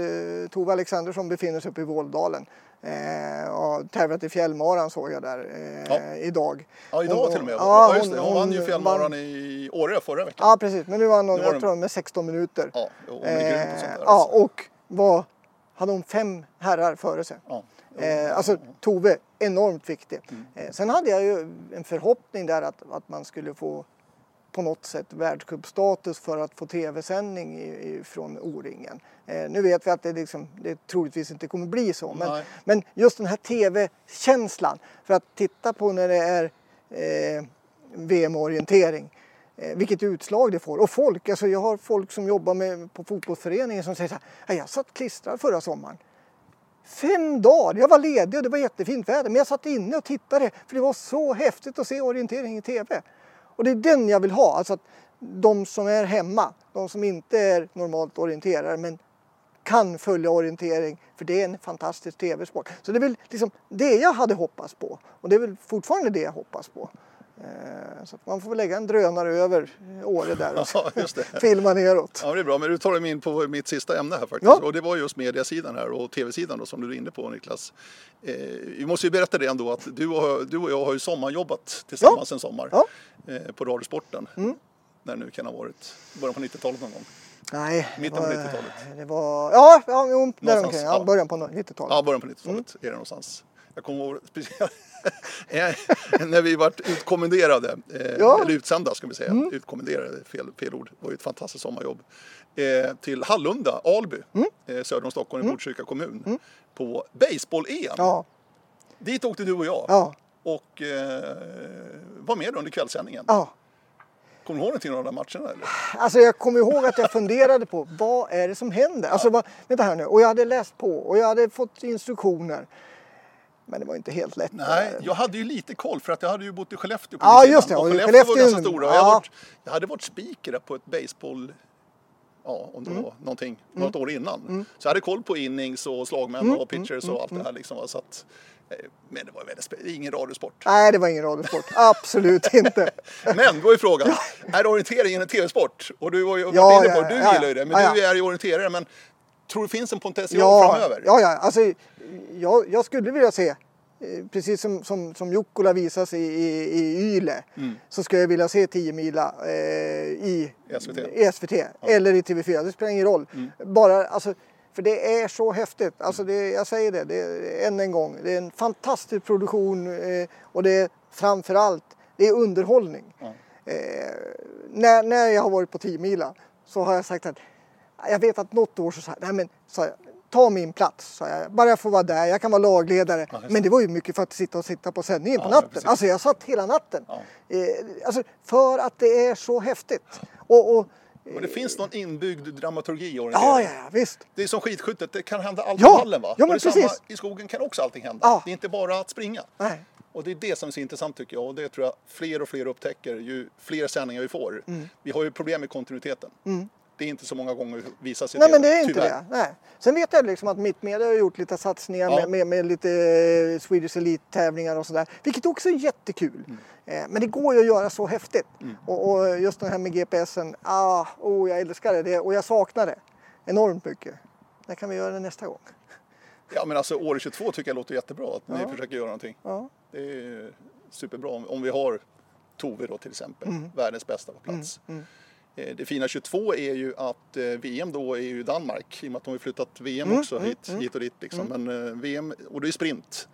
Tove Alexandersson befinner sig uppe i Våldalen. Eh, och tävlat i fjällmaran såg jag där eh, Ja. idag. Ja, idag Hon- till och med. Ja, Ja, just det. Hon, vann ju fjällmaran i Åre förra veckan. Ja, precis. Men nu vann hon, jag tror med 16 minuter. Ja, hon är grym på sånt där. Eh, ja, alltså. och var, hade hon fem herrar före sig. Ja. Eh, alltså Tove, enormt viktig. Mm. Eh, sen hade jag ju en förhoppning där att, att man skulle få på något sätt världscupstatus för att få tv-sändning från O-ringen. Eh, nu vet vi att det, liksom, det troligtvis inte kommer bli så. Men, men just den här tv-känslan. För att titta på när det är eh, VM-orientering. Eh, vilket utslag det får. Och folk, alltså jag har folk som jobbar med, på fotbollsföreningen som säger så här. Jag satt klistrad förra sommaren. Fem dagar! Jag var ledig och det var jättefint väder men jag satt inne och tittade för det var så häftigt att se orientering i TV. Och det är den jag vill ha, alltså att de som är hemma, de som inte är normalt orienterare men kan följa orientering för det är en fantastisk TV-sport. Så det är väl liksom det jag hade hoppats på och det är väl fortfarande det jag hoppas på. Eh, Så man får väl lägga en drönare över Åre där och Ja, filma neråt. Ja, det är bra. Men du tar mig in på mitt sista ämne här faktiskt. Ja. Och det var just mediasidan här och tv-sidan då, som du är inne på Niklas. Eh, vi måste ju berätta det ändå att du och, du och jag har ju sommarjobbat tillsammans en sommar Ja. eh, på Radiosporten. När det nu kan ha varit början på 90-talet någon gång. Nej, Mitten på var- 90-talet. Det var, ja, ja jo, Någonstans, däromkring. Ja, ja. början på 90-talet. Ja, början på 90-talet är det någonstans. Jag kommer ihåg speciellt när vi vart utkommenderade, eh, Ja. eller utsända ska vi säga, utkommenderade, fel, fel ord, det var ju ett fantastiskt sommarjobb, eh, till Hallunda, Alby, eh, söder om Stockholm i Botkyrka kommun, på baseball-EM. Ja, Dit åkte du och jag ja, och eh, var med under kvällssändningen. ja. Kommer du ihåg någonting av de där matcherna? Eller? Alltså jag kommer ihåg att jag funderade på vad är det som händer? Alltså vad, vänta här nu. Och jag hade läst på och jag hade fått instruktioner. Men det var inte helt lätt. Nej, jag hade ju lite koll för att jag hade ju bott i Skellefteå på Ja, just det. Och Och Skellefteå var Skellefteå- ganska stora. Jag, ja. har varit, jag hade varit speaker på ett baseball, ja om det Mm. var någonting, något år innan. Så jag hade koll på innings och slagmän och pitchers Mm. och allt det här liksom. Så att, eh, men det var väldigt ingen radiosport. Nej, det var ingen radiosport. Absolut inte. Men då är frågan, är orientering en tv-sport? Och du var ju Ja, inne på ja, du ja, gillar ju det. Men du är ju orienterare. Men tror du finns en potential Ja, framöver? ja, ja. Alltså, jag, jag skulle vilja se, eh, precis som, som, som Jukkola visas i, i, i Yle, Mm. så skulle jag vilja se 10 mila eh, i SVT. SVT eller i TV4. Det spelar ingen roll. Mm. Bara, alltså, för det är så häftigt. Alltså det, jag säger det, det än en gång. Det är en fantastisk produktion eh, och det är framförallt det är underhållning. Ja. Eh, när, när jag har varit på 10 mila så har jag sagt att jag vet att något år så sa nej men sa jag, ta min plats. Sa jag. Bara jag får vara där, jag kan vara lagledare. Ja, men det var ju mycket för att sitta och sitta på sändningen Ja, på natten. precis. alltså jag satt hela natten. Ja. Eh, alltså, för att det är så häftigt. Och, och, Men det finns någon inbyggd dramaturgi i ja, ja, visst. Det är som skidskyttet, det kan hända allt Ja, på hallen va? ja, men är samma, precis. I skogen kan också allting hända. Ja. Det är inte bara att springa. Nej. Och det är det som är så intressant tycker jag och det tror jag fler och fler upptäcker ju fler sändningar vi får. Mm. Vi har ju problem med kontinuiteten. Det är inte så många gånger visas i Nej TV, men det är inte tyvärr. det. Nej. Sen vet jag liksom att Mittmedia har gjort lite satsningar Ja. med, med, med lite eh, Swedish Elite-tävlingar och sådär. Vilket också är jättekul. Mm. Eh, men det går ju att göra så häftigt. Och, och just den här med GPSen, ah, oh, jag älskar det. det och jag saknar det enormt mycket. När kan vi göra det nästa gång? Ja men alltså år 22 tycker jag låter jättebra att ni Ja. försöker göra någonting. Ja. Det är superbra om, vi har Tove då till exempel, Mm. världens bästa på plats. Eh, Det fina 22 är ju att eh, VM då är ju Danmark i och med att de har flyttat VM Mm, också hit, hit och dit. Liksom. Men eh, VM, och det är sprint.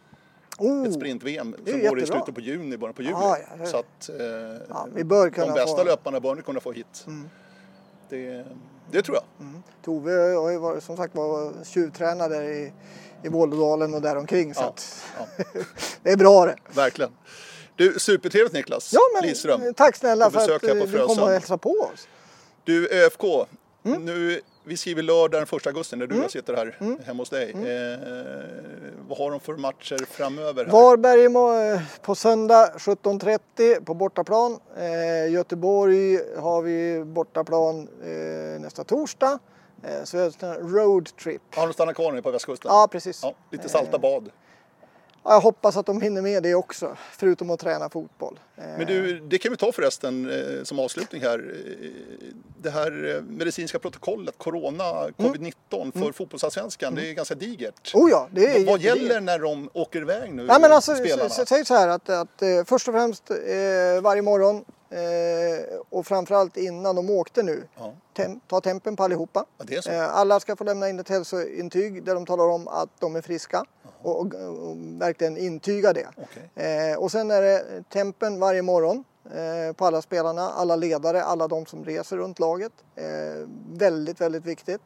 Oh, Ett sprint-VM som går i slutet på juni, början på juli. Ja, ja, Så att eh, Ja, vi bör kunna de bästa få- Mm. löparna bör ni kunna få hit. Det, det tror jag. Tove har ju varit, som sagt var tjuvtränad där i, i Vålådalen och däromkring. Så Ja, att, det är bra det. Verkligen. Du, supertrevligt Niklas Ja, men, Lidström. tack snälla för att eh, du kom och hälsade på oss. Du, ÖFK. Mm. Nu, vi skriver lördag den 1 augusti när du jag sitter här hemma hos dig. Eh, vad har de för matcher framöver? Här? Varberg på söndag 17.30 på bortaplan. Eh, Göteborg har vi bortaplan eh, nästa torsdag. Eh, så här road trip. Har de stannat kvar nu på västkusten? Ja, precis. Ja, lite salta bad. Ja, Jag hoppas att de hinner med det också, förutom att träna fotboll. Eh, Men du, det kan vi ta förresten eh, som avslutning här. Eh, Det här eh, medicinska protokollet, Corona, Covid-19 för fotbollsallsvenskan, det är ganska digert. Mm. Oh ja, det är vad gäller när de åker iväg nu, Ja, men alltså, spelarna? säg så här att, att eh, först och främst eh, varje morgon eh, och framförallt innan de åkte nu, Ja. tem, ta tempen på allihopa. Ja. Eh, alla ska få lämna in ett hälsointyg där de talar om att de är friska och, och, och verkligen intyga det. Okej. Eh, och sen är det tempen varje morgon eh, på alla spelarna, alla ledare, alla de som reser runt laget. Eh, väldigt, väldigt viktigt.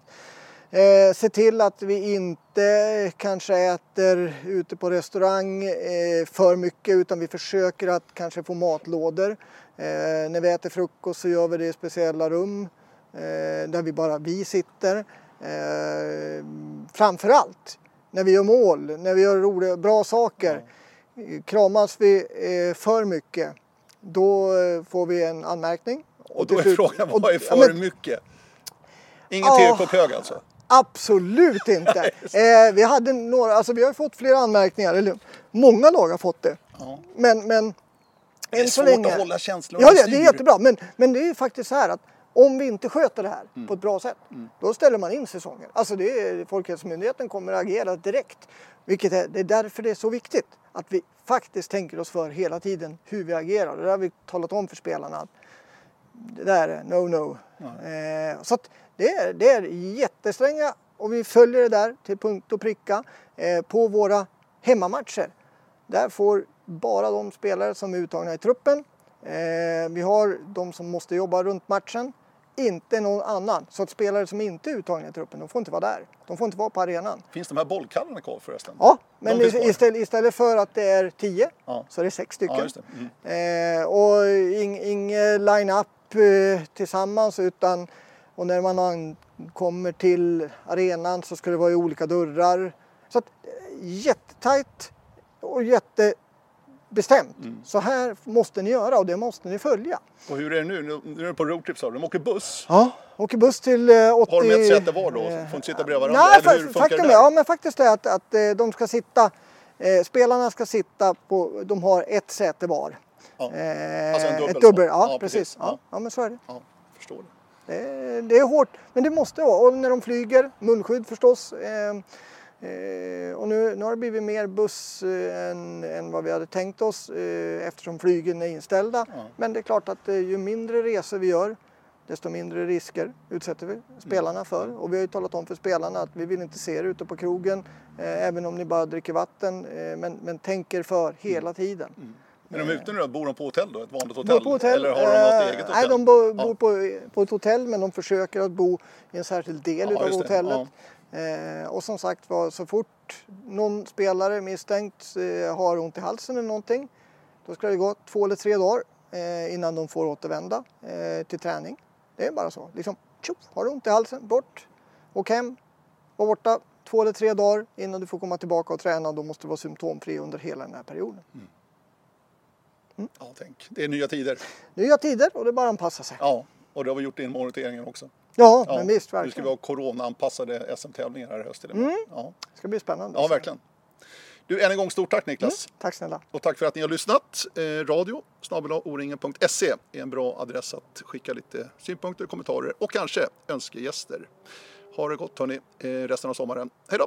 Eh, se till att vi inte kanske äter ute på restaurang eh, för mycket utan vi försöker att kanske få matlådor. Eh, när vi äter frukost så gör vi det i speciella rum eh, där vi bara vi sitter. Eh, framförallt när vi gör mål, när vi gör roliga, bra saker. Eh, Kramas vi eh, för mycket då eh, får vi en anmärkning. Och då är slut- frågan, vad är ja, för men- mycket? Ingen Ja. TK hög alltså? Absolut inte. eh, vi, hade några, alltså vi har fått flera anmärkningar, eller många lag har fått det. Ja. Men, men Det är svårt länge... att hålla känslorna Ja, i det, är jättebra. Men, men det är faktiskt så här att om vi inte sköter det här Mm. på ett bra sätt, då ställer man in säsongen. Alltså det är, Folkhälsomyndigheten kommer att agera direkt. Vilket är, det är därför det är så viktigt att vi faktiskt tänker oss för hela tiden hur vi agerar. Det har vi talat om för spelarna. Det där är no-no. Eh, så det, är, det är jättestränga och vi följer det där till punkt och pricka eh, på våra hemmamatcher. Där får bara de spelare som är uttagna i truppen. Eh, vi har de som måste jobba runt matchen. Inte någon annan. Så att spelare som inte är uttagna i truppen, de får inte vara där. De får inte vara på arenan. Finns de här bollkallarna kvar förresten? Ja, men istället, istället för att det är tio Ja. så är det sex stycken. Ja, det. Mm. Eh, och ing, ingen line-up eh, tillsammans utan och när man an- kommer till arenan så ska det vara i olika dörrar. Så att, jättetajt och jättebestämt. Mm. Så här måste ni göra och det måste ni följa. Och hur är det nu? Nu är det på roadtrip sa du. De åker buss. Ja, åker buss till eh, 80... Har de ett säte var då? eh, Får inte sitta bredvid varandra? Nej, Eller hur funkar faktum det är, där? ja, men faktiskt är att, att eh, de ska sitta, eh, spelarna ska sitta på, de har ett säte var. Ja. Eh, Alltså en dubbel ett dubbel, ja, Ja, precis. precis. Ja. Ja. Men så är det. Ja, förstår det. Det är, det är hårt, men det måste vara. Och när de flyger, munskydd förstås. Eh, och nu, nu har det blivit mer buss eh, än, än vad vi hade tänkt oss eh, eftersom flygen är inställda. Ja. Men det är klart att ju mindre resor vi gör desto mindre risker utsätter vi spelarna för. Och vi har ju talat om för spelarna att vi vill inte se er ute på krogen eh, även om ni bara dricker vatten. Eh, men, men tänk er för hela tiden. Är de ute nu då? Bor de på hotell då? Ett vanligt hotell? Bor på hotell. Eller har de något eget hotell? Nej, de bo, Ja. bor på, på ett hotell men de försöker att bo i en särskild del Ja, av just det. hotellet. Eh, och som sagt var, så fort någon spelare misstänkt eh, har ont i halsen eller någonting då ska det gå två eller tre dagar eh, innan de får återvända eh, till träning. Det är bara så. Liksom, tjoff, har du ont i halsen, bort, åk hem, var borta två eller tre dagar innan du får komma tillbaka och träna. Då måste du vara symptomfri under hela den här perioden. Ja, tänk. Det är nya tider. Nya tider och det är bara att anpassa sig. Ja, och det har vi gjort in moniteringen också. Ja, Ja. men visst, Nu ska verkligen. vi ha corona-anpassade SM-tävlingar här i höst. med. Ja. Det ska bli spännande. ja, verkligen. Du, än en gång stort tack Niklas. Tack snälla. Och tack för att ni har lyssnat. Eh, radio snabel-a-o-ringen.se är en bra adress att skicka lite synpunkter, kommentarer och kanske önskegäster. Ha det gott hörni, eh, resten av sommaren. Hej då!